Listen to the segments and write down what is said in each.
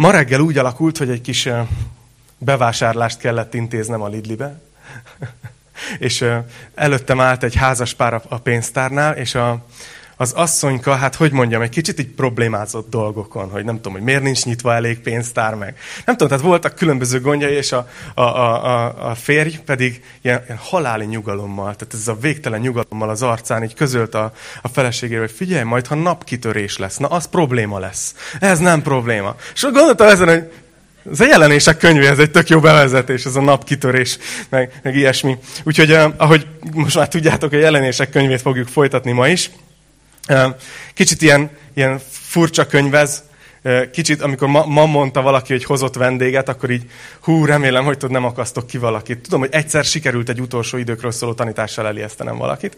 Ma reggel úgy alakult, hogy egy kis bevásárlást kellett intéznem a Lidlibe, és előttem állt egy házas pár a pénztárnál, és a, az asszonyka, hát hogy mondjam, egy kicsit így problémázott dolgokon, hogy nem tudom, hogy miért nincs nyitva elég pénztár meg. Nem tudom, tehát voltak különböző gondjai, és a, a, a, a, férj pedig ilyen, ilyen haláli nyugalommal, tehát ez a végtelen nyugalommal az arcán így közölt a, a feleségéről, hogy figyelj, majd ha napkitörés lesz, na az probléma lesz. Ez nem probléma. És gondoltam ezen, hogy ez a jelenések könyvé, ez egy tök jó bevezetés, ez a napkitörés, meg, meg ilyesmi. Úgyhogy, ahogy most már tudjátok, a jelenések könyvét fogjuk folytatni ma is. Kicsit ilyen, ilyen furcsa könyvez, kicsit, amikor ma, ma mondta valaki, hogy hozott vendéget, akkor így, hú, remélem, hogy tud, nem akasztok ki valakit. Tudom, hogy egyszer sikerült egy utolsó időkről szóló tanítással elijesztenem valakit,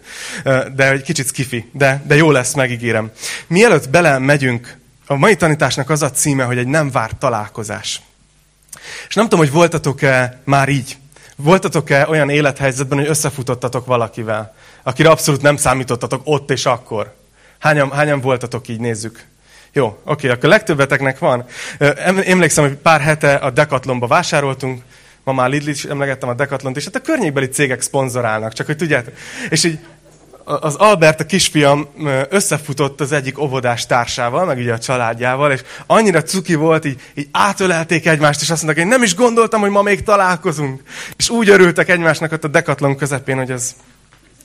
de egy kicsit skifi, de, de jó lesz, megígérem. Mielőtt bele megyünk, a mai tanításnak az a címe, hogy egy nem várt találkozás. És nem tudom, hogy voltatok-e már így. Voltatok-e olyan élethelyzetben, hogy összefutottatok valakivel, akire abszolút nem számítottatok ott és akkor? Hányan, hányan voltatok így, nézzük. Jó, oké, akkor legtöbbeteknek van. Emlékszem, hogy pár hete a Decathlonba vásároltunk, ma már Lidl is emlegettem a Decathlont, és hát a környékbeli cégek szponzorálnak, csak hogy tudjátok. És így az Albert, a kisfiam összefutott az egyik óvodás társával, meg ugye a családjával, és annyira cuki volt, így, így átölelték egymást, és azt mondták, hogy nem is gondoltam, hogy ma még találkozunk. És úgy örültek egymásnak ott a Decathlon közepén, hogy ez,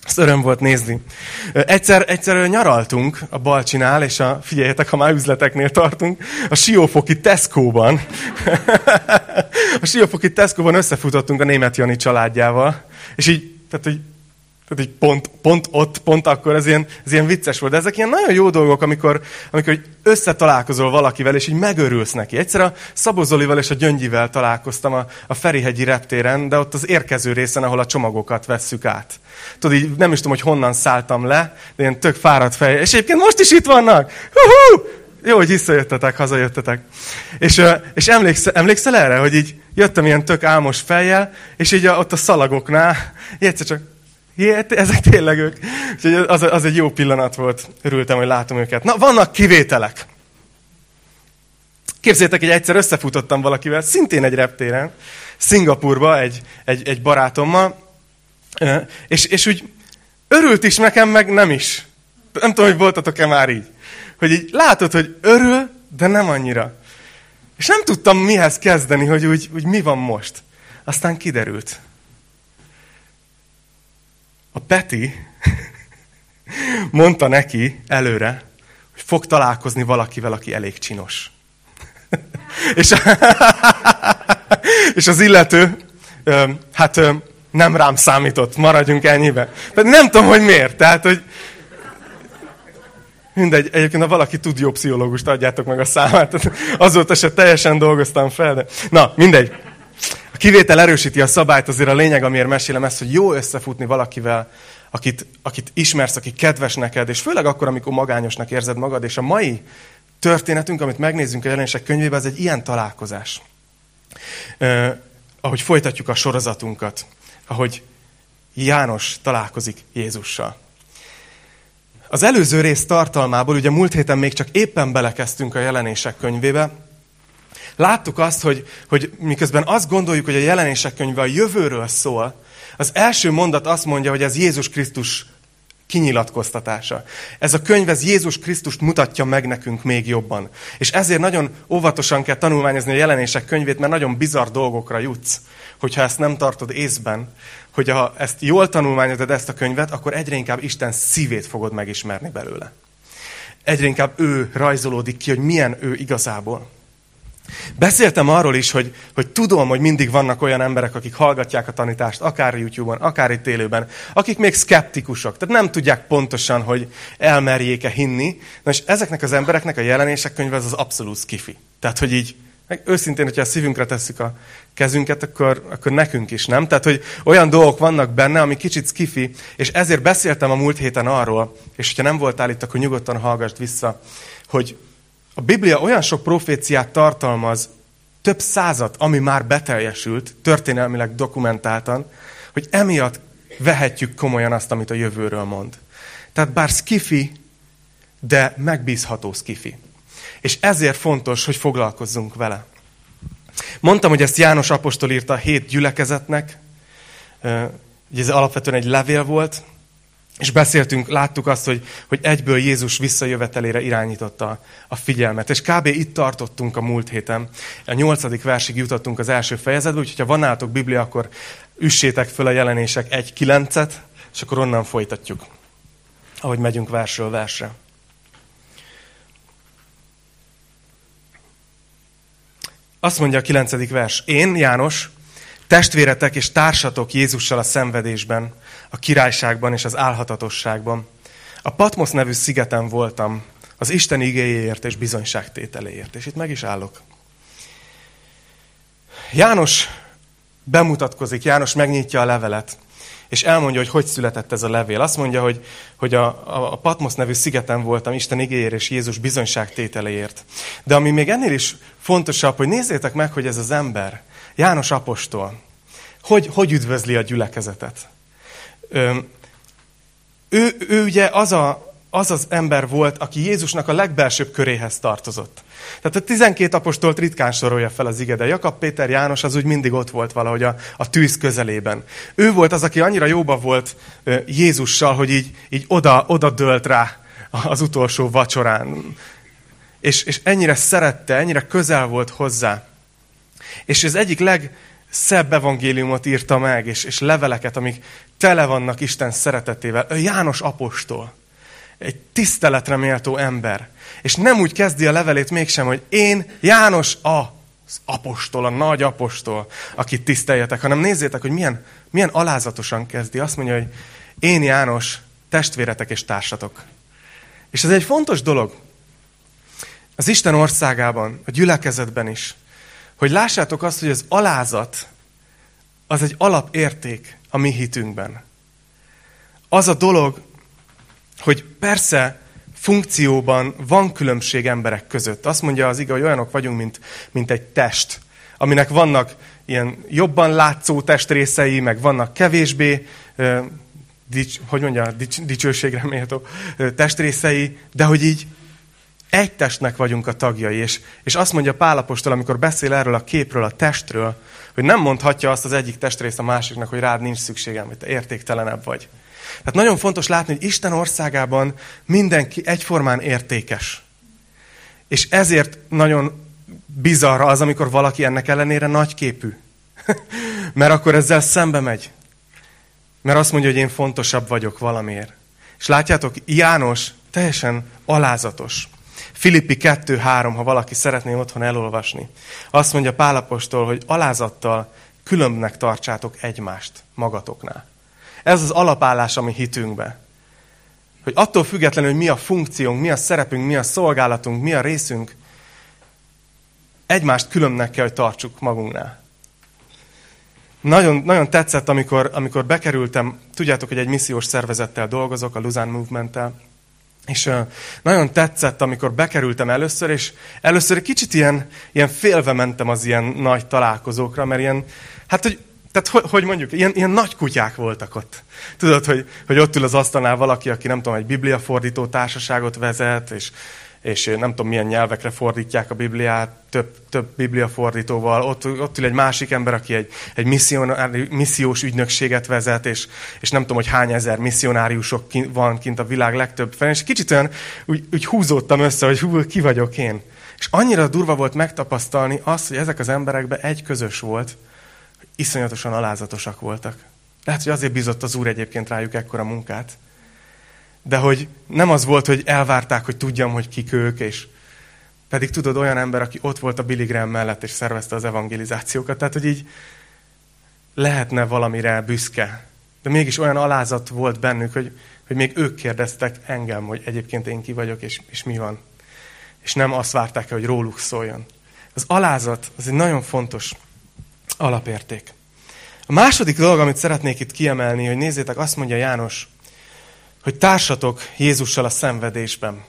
ez öröm volt nézni. Egyszer, egyszer nyaraltunk a Balcsinál, és a, figyeljetek, ha már üzleteknél tartunk, a Siófoki Tesco-ban. a Siófoki Tesco-ban összefutottunk a német Jani családjával, és így, tehát, hogy tehát így pont, pont ott, pont akkor, ez ilyen, ez ilyen vicces volt. De ezek ilyen nagyon jó dolgok, amikor, amikor összetalálkozol valakivel, és így megörülsz neki. Egyszer a Szabozolival és a Gyöngyivel találkoztam a, a Ferihegyi reptéren, de ott az érkező részen, ahol a csomagokat vesszük át. Tudod, így nem is tudom, hogy honnan szálltam le, de ilyen tök fáradt fej. És egyébként most is itt vannak! Hú-hú! Jó, hogy visszajöttetek, hazajöttetek. És, és emlékszel, emlékszel erre, hogy így jöttem ilyen tök álmos fejjel, és így a, ott a szalagoknál, egyszer csak Ilyet, ezek tényleg ők. Úgyhogy az, az egy jó pillanat volt. Örültem, hogy látom őket. Na, vannak kivételek. Képzétek, hogy egyszer összefutottam valakivel, szintén egy reptéren, Szingapurba egy, egy, egy barátommal, és, és úgy örült is nekem, meg nem is. Nem tudom, hogy voltatok-e már így. Hogy így látod, hogy örül, de nem annyira. És nem tudtam mihez kezdeni, hogy úgy, úgy mi van most. Aztán kiderült. A Peti mondta neki előre, hogy fog találkozni valakivel, aki elég csinos. és, és az illető, hát nem rám számított, maradjunk ennyibe. Pedig nem tudom, hogy miért. Tehát, hogy mindegy, egyébként ha valaki tud jó pszichológust, adjátok meg a számát. Azóta se teljesen dolgoztam fel, de... Na, mindegy. A kivétel erősíti a szabályt, azért a lényeg, amiért mesélem ezt, hogy jó összefutni valakivel, akit, akit ismersz, aki kedves neked, és főleg akkor, amikor magányosnak érzed magad, és a mai történetünk, amit megnézzünk a jelenések könyvében, ez egy ilyen találkozás. Eh, ahogy folytatjuk a sorozatunkat, ahogy János találkozik Jézussal. Az előző rész tartalmából, ugye múlt héten még csak éppen belekezdtünk a jelenések könyvébe, láttuk azt, hogy, hogy miközben azt gondoljuk, hogy a jelenések könyve a jövőről szól, az első mondat azt mondja, hogy ez Jézus Krisztus kinyilatkoztatása. Ez a könyv, ez Jézus Krisztust mutatja meg nekünk még jobban. És ezért nagyon óvatosan kell tanulmányozni a jelenések könyvét, mert nagyon bizarr dolgokra jutsz, hogyha ezt nem tartod észben, hogy ha ezt jól tanulmányozod ezt a könyvet, akkor egyre inkább Isten szívét fogod megismerni belőle. Egyre inkább ő rajzolódik ki, hogy milyen ő igazából. Beszéltem arról is, hogy, hogy tudom, hogy mindig vannak olyan emberek, akik hallgatják a tanítást, akár YouTube-on, akár itt élőben, akik még szkeptikusok, tehát nem tudják pontosan, hogy elmerjék-e hinni. Na és ezeknek az embereknek a jelenések könyve az az abszolút skifi. Tehát, hogy így, meg őszintén, hogyha a szívünkre tesszük a kezünket, akkor, akkor nekünk is, nem? Tehát, hogy olyan dolgok vannak benne, ami kicsit skifi, és ezért beszéltem a múlt héten arról, és hogyha nem voltál itt, akkor nyugodtan hallgassd vissza, hogy a Biblia olyan sok proféciát tartalmaz, több százat, ami már beteljesült, történelmileg dokumentáltan, hogy emiatt vehetjük komolyan azt, amit a jövőről mond. Tehát bár skifi, de megbízható skifi. És ezért fontos, hogy foglalkozzunk vele. Mondtam, hogy ezt János apostol írta a hét gyülekezetnek, ugye ez alapvetően egy levél volt, és beszéltünk, láttuk azt, hogy, hogy egyből Jézus visszajövetelére irányította a figyelmet. És kb. itt tartottunk a múlt héten. A nyolcadik versig jutottunk az első fejezetbe, úgyhogy ha van nálatok Biblia, akkor üssétek föl a jelenések egy kilencet, és akkor onnan folytatjuk, ahogy megyünk versről versre. Azt mondja a kilencedik vers. Én, János, testvéretek és társatok Jézussal a szenvedésben, a királyságban és az álhatatosságban. A Patmos nevű szigeten voltam, az Isten igéjéért és bizonyságtételéért. És itt meg is állok. János bemutatkozik, János megnyitja a levelet, és elmondja, hogy hogy született ez a levél. Azt mondja, hogy, hogy a, a, Patmos nevű szigeten voltam Isten igéért és Jézus bizonyságtételéért. De ami még ennél is fontosabb, hogy nézzétek meg, hogy ez az ember, János apostol, hogy, hogy üdvözli a gyülekezetet. Ő, ő, ugye az, a, az az ember volt, aki Jézusnak a legbelsőbb köréhez tartozott. Tehát a 12 apostolt ritkán sorolja fel az ige, de Jakab Péter János az úgy mindig ott volt valahogy a, a tűz közelében. Ő volt az, aki annyira jóba volt Jézussal, hogy így, így oda, oda dölt rá az utolsó vacsorán. És, és ennyire szerette, ennyire közel volt hozzá. És az egyik legszebb evangéliumot írta meg, és, és leveleket, amik tele vannak Isten szeretetével. Ő János apostol. Egy tiszteletre méltó ember. És nem úgy kezdi a levelét mégsem, hogy én János a az apostol, a nagy apostol, akit tiszteljetek, hanem nézzétek, hogy milyen, milyen alázatosan kezdi. Azt mondja, hogy én János, testvéretek és társatok. És ez egy fontos dolog. Az Isten országában, a gyülekezetben is, hogy lássátok azt, hogy az alázat az egy alapérték a mi hitünkben. Az a dolog, hogy persze funkcióban van különbség emberek között. Azt mondja az ige, hogy olyanok vagyunk, mint, mint egy test, aminek vannak ilyen jobban látszó testrészei, meg vannak kevésbé, dics, hogy mondja, dics, dicsőségre méltó testrészei, de hogy így egy testnek vagyunk a tagjai, és, és azt mondja Pálapostól, amikor beszél erről a képről, a testről, hogy nem mondhatja azt az egyik testrész a másiknak, hogy rád nincs szükségem, hogy te értéktelenebb vagy. Tehát nagyon fontos látni, hogy Isten országában mindenki egyformán értékes. És ezért nagyon bizarra az, amikor valaki ennek ellenére nagyképű. Mert akkor ezzel szembe megy. Mert azt mondja, hogy én fontosabb vagyok valamiért. És látjátok, János teljesen alázatos. Filippi 2.3, ha valaki szeretné otthon elolvasni. Azt mondja Pálapostól, hogy alázattal különbnek tartsátok egymást magatoknál. Ez az alapállás a mi hitünkbe. Hogy attól függetlenül, hogy mi a funkciónk, mi a szerepünk, mi a szolgálatunk, mi a részünk, egymást különbnek kell, hogy tartsuk magunknál. Nagyon, nagyon tetszett, amikor, amikor bekerültem, tudjátok, hogy egy missziós szervezettel dolgozok, a Luzán Movement-tel, és nagyon tetszett, amikor bekerültem először, és először egy kicsit ilyen, ilyen félve mentem az ilyen nagy találkozókra, mert ilyen, hát hogy tehát, hogy, hogy mondjuk, ilyen, ilyen nagy kutyák voltak ott. Tudod, hogy, hogy ott ül az asztalnál valaki, aki nem tudom, egy bibliafordító társaságot vezet, és, és nem tudom, milyen nyelvekre fordítják a Bibliát, több, több bibliafordítóval. Ott, ott ül egy másik ember, aki egy, egy missziós ügynökséget vezet, és, és nem tudom, hogy hány ezer misszionáriusok van kint a világ legtöbb fel. És kicsit olyan úgy, úgy húzódtam össze, hogy hú, ki vagyok én. És annyira durva volt megtapasztalni azt, hogy ezek az emberekben egy közös volt, iszonyatosan alázatosak voltak. Lehet, hogy azért bizott az Úr egyébként rájuk ekkora munkát. De hogy nem az volt, hogy elvárták, hogy tudjam, hogy kik ők, és pedig tudod, olyan ember, aki ott volt a Billy Graham mellett, és szervezte az evangelizációkat. Tehát, hogy így lehetne valamire büszke. De mégis olyan alázat volt bennük, hogy, hogy még ők kérdeztek engem, hogy egyébként én ki vagyok, és, és mi van. És nem azt várták el, hogy róluk szóljon. Az alázat az egy nagyon fontos alapérték. A második dolog, amit szeretnék itt kiemelni, hogy nézzétek, azt mondja János, hogy társatok Jézussal a szenvedésben.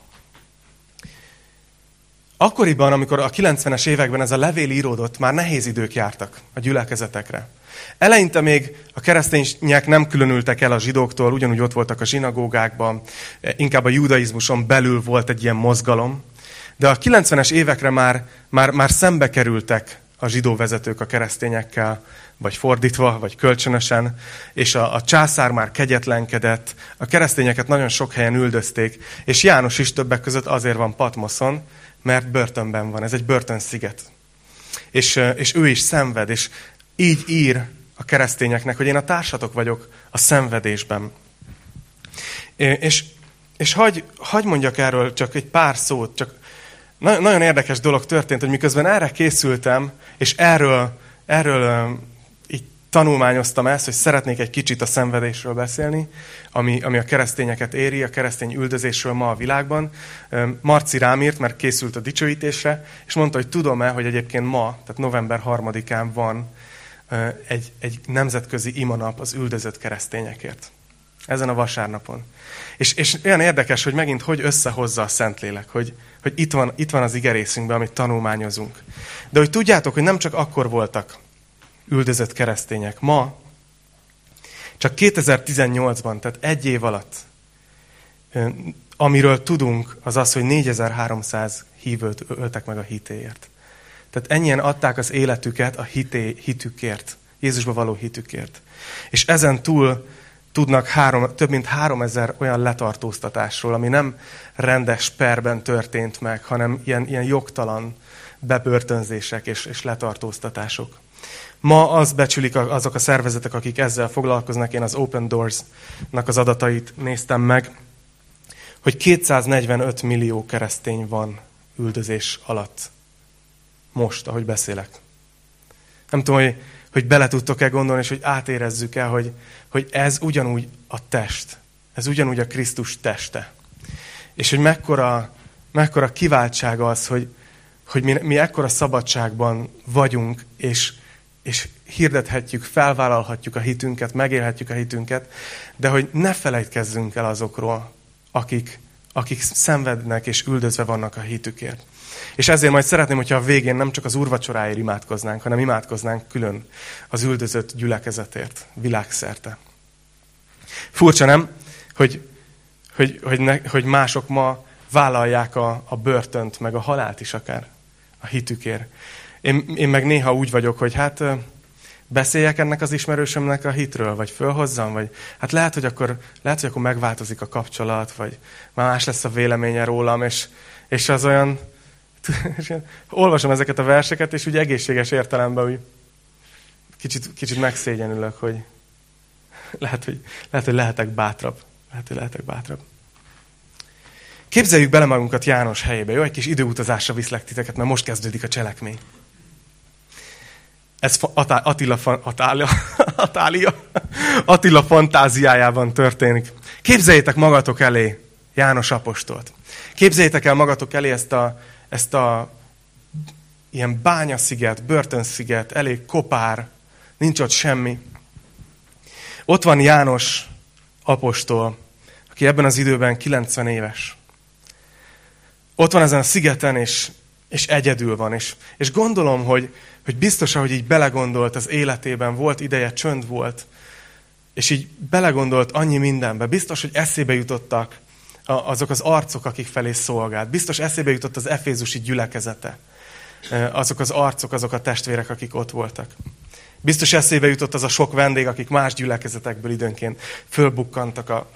Akkoriban, amikor a 90-es években ez a levél íródott, már nehéz idők jártak a gyülekezetekre. Eleinte még a keresztények nem különültek el a zsidóktól, ugyanúgy ott voltak a zsinagógákban, inkább a judaizmuson belül volt egy ilyen mozgalom, De a 90-es évekre már, már, már szembe kerültek a zsidó vezetők a keresztényekkel, vagy fordítva, vagy kölcsönösen, és a, a császár már kegyetlenkedett, a keresztényeket nagyon sok helyen üldözték, és János is többek között azért van Patmoszon, mert börtönben van, ez egy börtönsziget. És, és ő is szenved, és így ír a keresztényeknek, hogy én a társatok vagyok a szenvedésben. És, és hagy, hagy mondjak erről csak egy pár szót, csak nagyon érdekes dolog történt, hogy miközben erre készültem, és erről, erről így tanulmányoztam ezt, hogy szeretnék egy kicsit a szenvedésről beszélni, ami, ami a keresztényeket éri, a keresztény üldözésről ma a világban. Marci rám írt, mert készült a dicsőítésre, és mondta, hogy tudom-e, hogy egyébként ma, tehát november harmadikán van egy, egy nemzetközi imanap az üldözött keresztényekért. Ezen a vasárnapon. És, és olyan érdekes, hogy megint hogy összehozza a Szentlélek, hogy, hogy itt, van, itt van az igerészünkben, amit tanulmányozunk. De hogy tudjátok, hogy nem csak akkor voltak üldözött keresztények. Ma, csak 2018-ban, tehát egy év alatt, amiről tudunk, az az, hogy 4300 hívőt öltek meg a hitéért. Tehát ennyien adták az életüket a hité, hitükért, Jézusba való hitükért. És ezen túl tudnak három, több mint három ezer olyan letartóztatásról, ami nem rendes perben történt meg, hanem ilyen, ilyen jogtalan bebörtönzések és, és letartóztatások. Ma azt becsülik azok a szervezetek, akik ezzel foglalkoznak, én az Open Doors-nak az adatait néztem meg, hogy 245 millió keresztény van üldözés alatt. Most, ahogy beszélek. Nem tudom, hogy hogy bele tudtok-e gondolni, és hogy átérezzük el, hogy, hogy ez ugyanúgy a test. Ez ugyanúgy a Krisztus teste. És hogy mekkora, mekkora kiváltság az, hogy, hogy mi, mi ekkora szabadságban vagyunk, és, és hirdethetjük, felvállalhatjuk a hitünket, megélhetjük a hitünket, de hogy ne felejtkezzünk el azokról, akik, akik szenvednek és üldözve vannak a hitükért. És ezért majd szeretném, hogyha a végén nem csak az úrvacsoráért imádkoznánk, hanem imádkoznánk külön az üldözött gyülekezetért, világszerte. Furcsa nem, hogy, hogy, hogy, ne, hogy mások ma vállalják a, a börtönt, meg a halált is akár a hitükért. Én, én meg néha úgy vagyok, hogy hát beszéljek ennek az ismerősömnek a hitről, vagy fölhozzam, vagy hát lehet, hogy akkor, lehet, hogy akkor megváltozik a kapcsolat, vagy más lesz a véleménye rólam, és, és az olyan, és én olvasom ezeket a verseket, és úgy egészséges értelemben úgy kicsit, kicsit megszégyenülök, hogy lehet, hogy lehet, hogy lehetek bátrabb. Lehet, hogy lehetek bátrabb. Képzeljük bele magunkat János helyébe. Jó, egy kis időutazásra viszlek titeket, mert most kezdődik a cselekmény. Ez Attila, Attila, Attila, Attila fantáziájában történik. Képzeljétek magatok elé János apostolt. Képzeljétek el magatok elé ezt a ezt a ilyen bányasziget, börtönsziget, elég kopár, nincs ott semmi. Ott van János apostol, aki ebben az időben 90 éves. Ott van ezen a szigeten, és, és egyedül van. És, és gondolom, hogy, hogy biztos, hogy így belegondolt az életében, volt ideje, csönd volt, és így belegondolt annyi mindenbe. Biztos, hogy eszébe jutottak azok az arcok, akik felé szolgált. Biztos eszébe jutott az efézusi gyülekezete. Azok az arcok, azok a testvérek, akik ott voltak. Biztos eszébe jutott az a sok vendég, akik más gyülekezetekből időnként fölbukkantak a,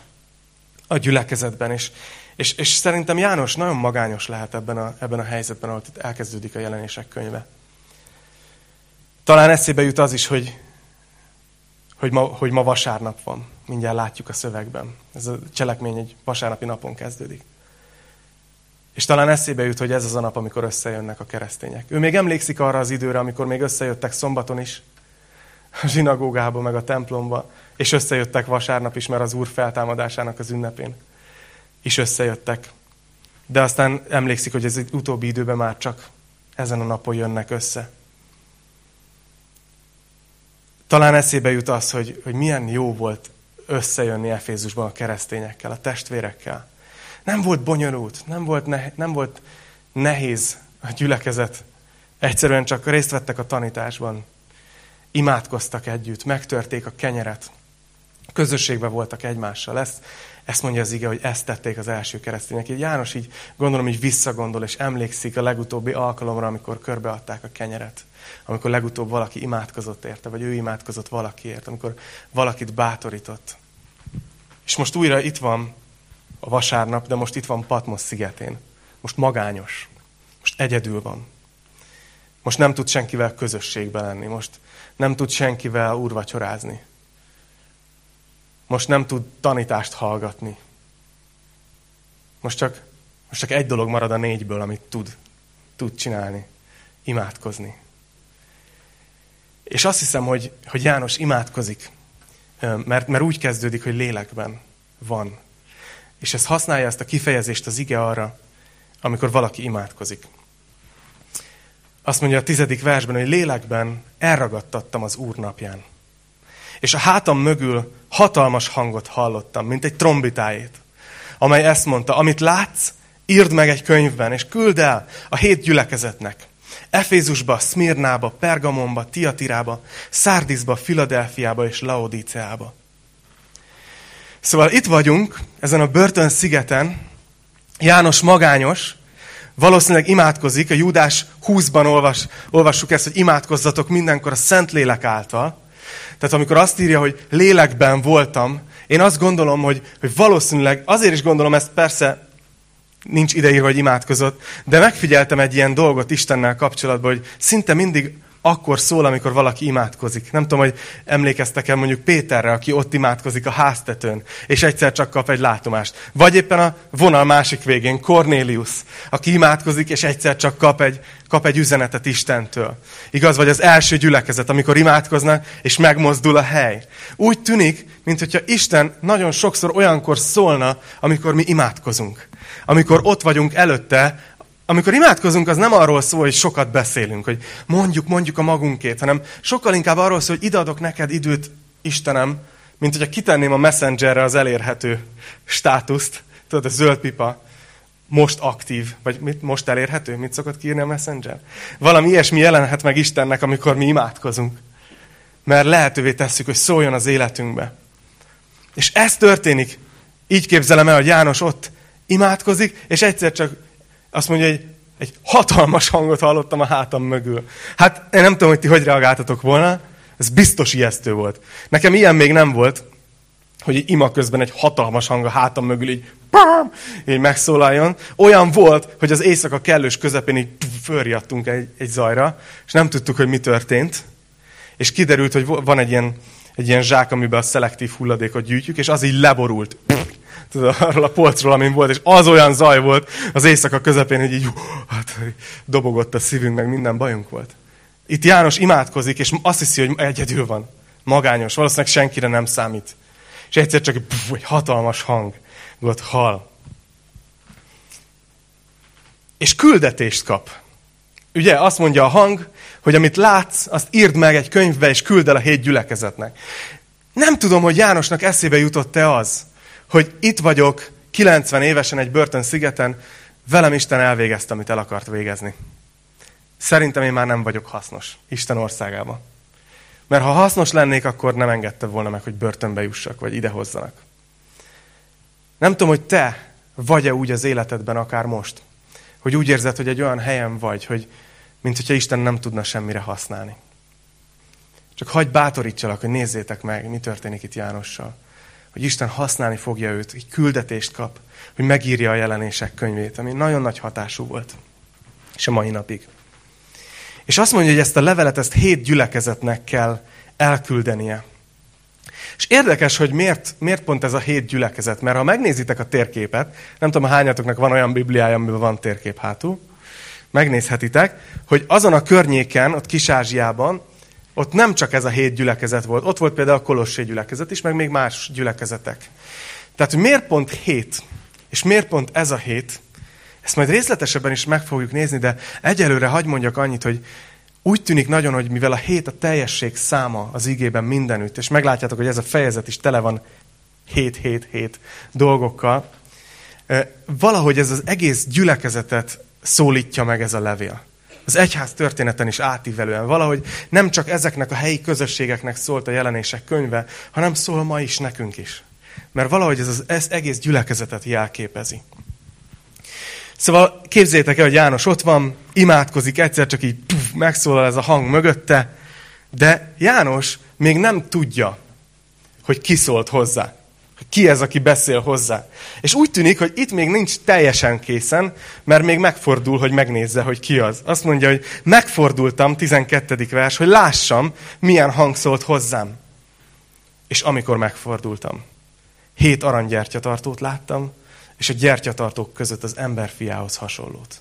a gyülekezetben. És, és, és szerintem János nagyon magányos lehet ebben a, ebben a helyzetben, ahol itt elkezdődik a jelenések könyve. Talán eszébe jut az is, hogy, hogy ma, hogy ma vasárnap van. Mindjárt látjuk a szövegben. Ez a cselekmény egy vasárnapi napon kezdődik. És talán eszébe jut, hogy ez az a nap, amikor összejönnek a keresztények. Ő még emlékszik arra az időre, amikor még összejöttek szombaton is, a zsinagógába, meg a templomba, és összejöttek vasárnap is, mert az Úr feltámadásának az ünnepén is összejöttek. De aztán emlékszik, hogy ez utóbbi időben már csak ezen a napon jönnek össze. Talán eszébe jut az, hogy, hogy milyen jó volt összejönni Efézusban a keresztényekkel, a testvérekkel. Nem volt bonyolult, nem volt, ne, nem volt nehéz a gyülekezet. Egyszerűen csak részt vettek a tanításban. Imádkoztak együtt, megtörték a kenyeret. Közösségben voltak egymással. Ezt, ezt mondja az ige, hogy ezt tették az első keresztények. Így János így gondolom, így visszagondol, és emlékszik a legutóbbi alkalomra, amikor körbeadták a kenyeret. Amikor legutóbb valaki imádkozott érte, vagy ő imádkozott valakiért, amikor valakit bátorított. És most újra itt van a vasárnap, de most itt van Patmos szigetén. Most magányos. Most egyedül van. Most nem tud senkivel közösségbe lenni. Most nem tud senkivel úrvacsorázni. Most nem tud tanítást hallgatni. Most csak, most csak egy dolog marad a négyből, amit tud, tud csinálni. Imádkozni. És azt hiszem, hogy, hogy János imádkozik, mert, mert úgy kezdődik, hogy lélekben van. És ez használja ezt a kifejezést az ige arra, amikor valaki imádkozik. Azt mondja a tizedik versben, hogy lélekben elragadtattam az Úr napján. És a hátam mögül hatalmas hangot hallottam, mint egy trombitájét, amely ezt mondta, amit látsz, írd meg egy könyvben, és küld el a hét gyülekezetnek. Efézusba, Szmirnába, Pergamonba, Tiatirába, Szárdizba, Filadelfiába és Laodíceába. Szóval itt vagyunk, ezen a börtön szigeten, János magányos, valószínűleg imádkozik, a Júdás 20-ban olvas, olvassuk ezt, hogy imádkozzatok mindenkor a Szentlélek által. Tehát amikor azt írja, hogy lélekben voltam, én azt gondolom, hogy, hogy valószínűleg, azért is gondolom ezt persze, nincs ideírva, hogy imádkozott, de megfigyeltem egy ilyen dolgot Istennel kapcsolatban, hogy szinte mindig akkor szól, amikor valaki imádkozik. Nem tudom, hogy emlékeztek-e mondjuk Péterre, aki ott imádkozik a háztetőn, és egyszer csak kap egy látomást. Vagy éppen a vonal másik végén, Cornelius, aki imádkozik, és egyszer csak kap egy, kap egy üzenetet Istentől. Igaz, vagy az első gyülekezet, amikor imádkoznak, és megmozdul a hely. Úgy tűnik, mintha Isten nagyon sokszor olyankor szólna, amikor mi imádkozunk. Amikor ott vagyunk előtte, amikor imádkozunk, az nem arról szól, hogy sokat beszélünk, hogy mondjuk, mondjuk a magunkét, hanem sokkal inkább arról szól, hogy ideadok neked időt, Istenem, mint hogyha kitenném a messengerre az elérhető státuszt, tudod, a zöld pipa, most aktív, vagy mit, most elérhető, mit szokott kiírni a messenger? Valami ilyesmi jelenhet meg Istennek, amikor mi imádkozunk. Mert lehetővé tesszük, hogy szóljon az életünkbe. És ez történik. Így képzelem el, hogy János ott imádkozik, és egyszer csak azt mondja, hogy egy hatalmas hangot hallottam a hátam mögül. Hát én nem tudom, hogy ti hogy reagáltatok volna, ez biztos ijesztő volt. Nekem ilyen még nem volt, hogy egy ima közben egy hatalmas hang a hátam mögül így, bám, így megszólaljon. Olyan volt, hogy az éjszaka kellős közepén így fölriadtunk egy, egy zajra, és nem tudtuk, hogy mi történt. És kiderült, hogy van egy ilyen, egy ilyen zsák, amiben a szelektív hulladékot gyűjtjük, és az így leborult tudod, arról a polcról, amin volt, és az olyan zaj volt az éjszaka közepén, hogy így hát, dobogott a szívünk, meg minden bajunk volt. Itt János imádkozik, és azt hiszi, hogy egyedül van. Magányos, valószínűleg senkire nem számít. És egyszer csak puf, egy hatalmas hangot hall. És küldetést kap. Ugye azt mondja a hang, hogy amit látsz, azt írd meg egy könyvbe, és küld el a hét gyülekezetnek. Nem tudom, hogy Jánosnak eszébe jutott-e az, hogy itt vagyok 90 évesen egy börtön szigeten, velem Isten elvégezte, amit el akart végezni. Szerintem én már nem vagyok hasznos Isten országában. Mert ha hasznos lennék, akkor nem engedte volna meg, hogy börtönbe jussak, vagy idehozzanak. Nem tudom, hogy te vagy-e úgy az életedben, akár most, hogy úgy érzed, hogy egy olyan helyen vagy, hogy mint hogyha Isten nem tudna semmire használni. Csak hagyd bátorítsalak, hogy nézzétek meg, mi történik itt Jánossal hogy Isten használni fogja őt, hogy küldetést kap, hogy megírja a jelenések könyvét, ami nagyon nagy hatású volt. És a mai napig. És azt mondja, hogy ezt a levelet, ezt hét gyülekezetnek kell elküldenie. És érdekes, hogy miért, miért pont ez a hét gyülekezet. Mert ha megnézitek a térképet, nem tudom, hányatoknak van olyan bibliája, amiben van térkép hátul, megnézhetitek, hogy azon a környéken, ott Kis-Ázsiában ott nem csak ez a hét gyülekezet volt, ott volt például a Kolossé gyülekezet is, meg még más gyülekezetek. Tehát, hogy miért pont hét, és miért pont ez a hét, ezt majd részletesebben is meg fogjuk nézni, de egyelőre hagy mondjak annyit, hogy úgy tűnik nagyon, hogy mivel a hét a teljesség száma az igében mindenütt, és meglátjátok, hogy ez a fejezet is tele van hét, hét, hét dolgokkal, valahogy ez az egész gyülekezetet szólítja meg ez a levél. Az egyház történeten is átívelően. Valahogy nem csak ezeknek a helyi közösségeknek szólt a jelenések könyve, hanem szól ma is nekünk is. Mert valahogy ez az ez egész gyülekezetet jelképezi. Szóval képzétek el, hogy János ott van, imádkozik, egyszer csak így puf, megszólal ez a hang mögötte, de János még nem tudja, hogy ki szólt hozzá. Ki ez, aki beszél hozzá. És úgy tűnik, hogy itt még nincs teljesen készen, mert még megfordul, hogy megnézze, hogy ki az. Azt mondja, hogy megfordultam, 12. vers, hogy lássam, milyen hang szólt hozzám. És amikor megfordultam, hét aranygyertyatartót láttam, és a gyertyatartók között az emberfiához hasonlót.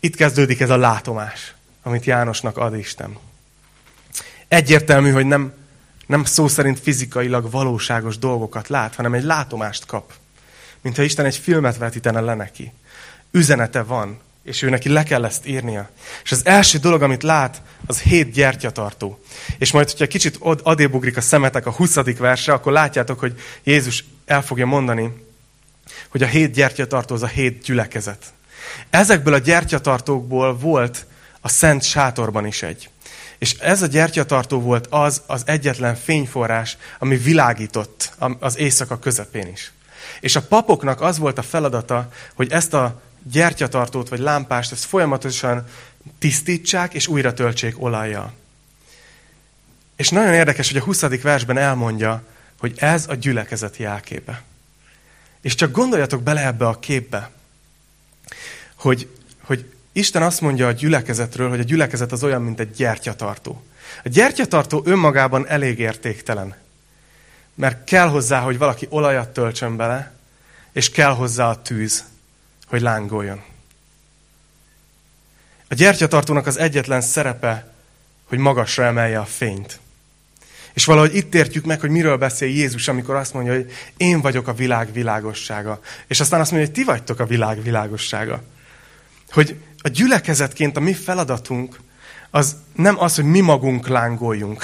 Itt kezdődik ez a látomás, amit Jánosnak ad Isten. Egyértelmű, hogy nem, nem szó szerint fizikailag valóságos dolgokat lát, hanem egy látomást kap. Mintha Isten egy filmet vetítene le neki. Üzenete van, és ő neki le kell ezt írnia. És az első dolog, amit lát, az hét gyertyatartó. És majd, hogyha kicsit adébugrik a szemetek a 20. verse, akkor látjátok, hogy Jézus el fogja mondani, hogy a hét gyertyatartó az a hét gyülekezet. Ezekből a gyertyatartókból volt a Szent Sátorban is egy. És ez a gyertyatartó volt az az egyetlen fényforrás, ami világított az éjszaka közepén is. És a papoknak az volt a feladata, hogy ezt a gyertyatartót vagy lámpást, ezt folyamatosan tisztítsák és újra töltsék olajjal. És nagyon érdekes, hogy a 20. versben elmondja, hogy ez a gyülekezet jelképe. És csak gondoljatok bele ebbe a képbe, hogy, hogy Isten azt mondja a gyülekezetről, hogy a gyülekezet az olyan, mint egy gyertyatartó. A gyertyatartó önmagában elég értéktelen. Mert kell hozzá, hogy valaki olajat töltsön bele, és kell hozzá a tűz, hogy lángoljon. A gyertyatartónak az egyetlen szerepe, hogy magasra emelje a fényt. És valahogy itt értjük meg, hogy miről beszél Jézus, amikor azt mondja, hogy én vagyok a világ világossága. És aztán azt mondja, hogy ti vagytok a világ világossága. Hogy a gyülekezetként a mi feladatunk az nem az, hogy mi magunk lángoljunk,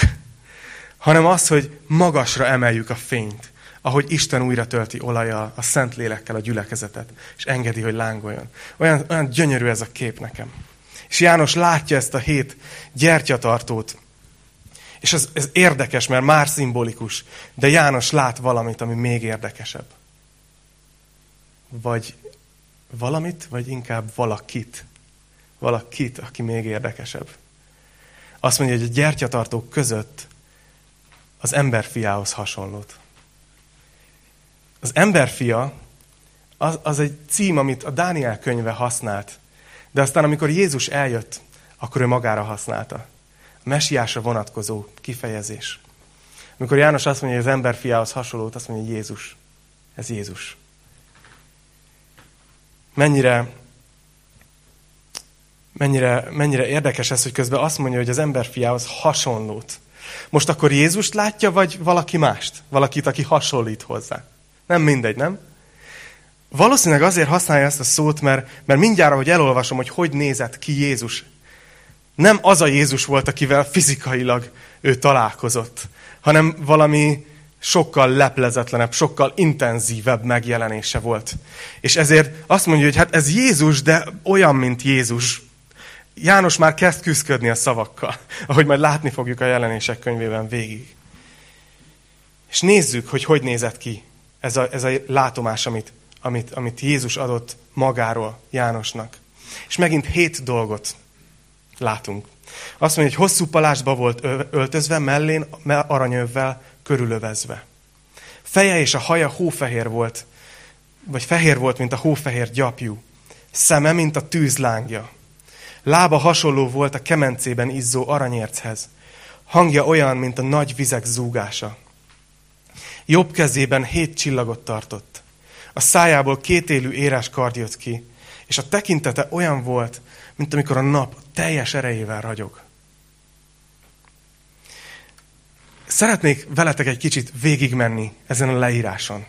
hanem az, hogy magasra emeljük a fényt, ahogy Isten újra tölti olajjal, a szent lélekkel a gyülekezetet, és engedi, hogy lángoljon. Olyan, olyan gyönyörű ez a kép nekem. És János látja ezt a hét gyertyatartót, és ez, ez érdekes, mert már szimbolikus, de János lát valamit, ami még érdekesebb. Vagy valamit, vagy inkább valakit. Valakit, aki még érdekesebb. Azt mondja, hogy a gyertyatartók között az emberfiához hasonlót. Az emberfia az, az egy cím, amit a Dániel könyve használt, de aztán amikor Jézus eljött, akkor ő magára használta. A mesiásra vonatkozó kifejezés. Amikor János azt mondja, hogy az emberfiához hasonlót, azt mondja, hogy Jézus. Ez Jézus. Mennyire, mennyire, mennyire érdekes ez, hogy közben azt mondja, hogy az emberfiához hasonlót. Most akkor Jézust látja, vagy valaki mást? Valakit, aki hasonlít hozzá? Nem mindegy, nem? Valószínűleg azért használja ezt a szót, mert, mert mindjárt, ahogy elolvasom, hogy hogy nézett ki Jézus, nem az a Jézus volt, akivel fizikailag ő találkozott, hanem valami sokkal leplezetlenebb, sokkal intenzívebb megjelenése volt. És ezért azt mondja, hogy hát ez Jézus, de olyan, mint Jézus. János már kezd küzdködni a szavakkal, ahogy majd látni fogjuk a jelenések könyvében végig. És nézzük, hogy hogy nézett ki ez a, ez a látomás, amit, amit, amit Jézus adott magáról Jánosnak. És megint hét dolgot látunk. Azt mondja, hogy hosszú palásba volt öltözve, mellén aranyövvel körülövezve. Feje és a haja hófehér volt, vagy fehér volt, mint a hófehér gyapjú. Szeme, mint a tűzlángja. Lába hasonló volt a kemencében izzó aranyérchez. Hangja olyan, mint a nagy vizek zúgása. Jobb kezében hét csillagot tartott. A szájából két élő érás kard jött ki, és a tekintete olyan volt, mint amikor a nap teljes erejével ragyog. Szeretnék veletek egy kicsit végigmenni ezen a leíráson.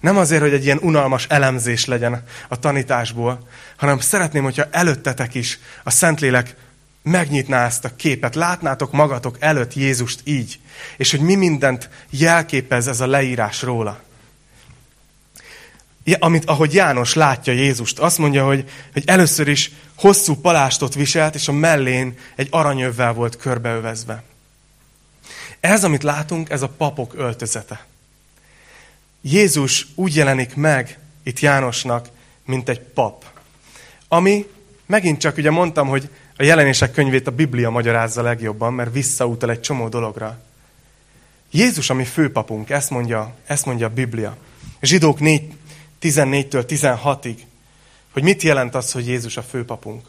Nem azért, hogy egy ilyen unalmas elemzés legyen a tanításból, hanem szeretném, hogyha előttetek is a Szentlélek megnyitná ezt a képet, látnátok magatok előtt Jézust így, és hogy mi mindent jelképez ez a leírás róla. amit, ahogy János látja Jézust. Azt mondja, hogy, hogy először is hosszú palástot viselt, és a mellén egy aranyövvel volt körbeövezve. Ez, amit látunk, ez a papok öltözete. Jézus úgy jelenik meg itt Jánosnak, mint egy pap. Ami, megint csak ugye mondtam, hogy a jelenések könyvét a Biblia magyarázza legjobban, mert visszautal egy csomó dologra. Jézus, ami főpapunk, ezt mondja, ezt mondja a Biblia. Zsidók 4, 14-től 16-ig, hogy mit jelent az, hogy Jézus a főpapunk.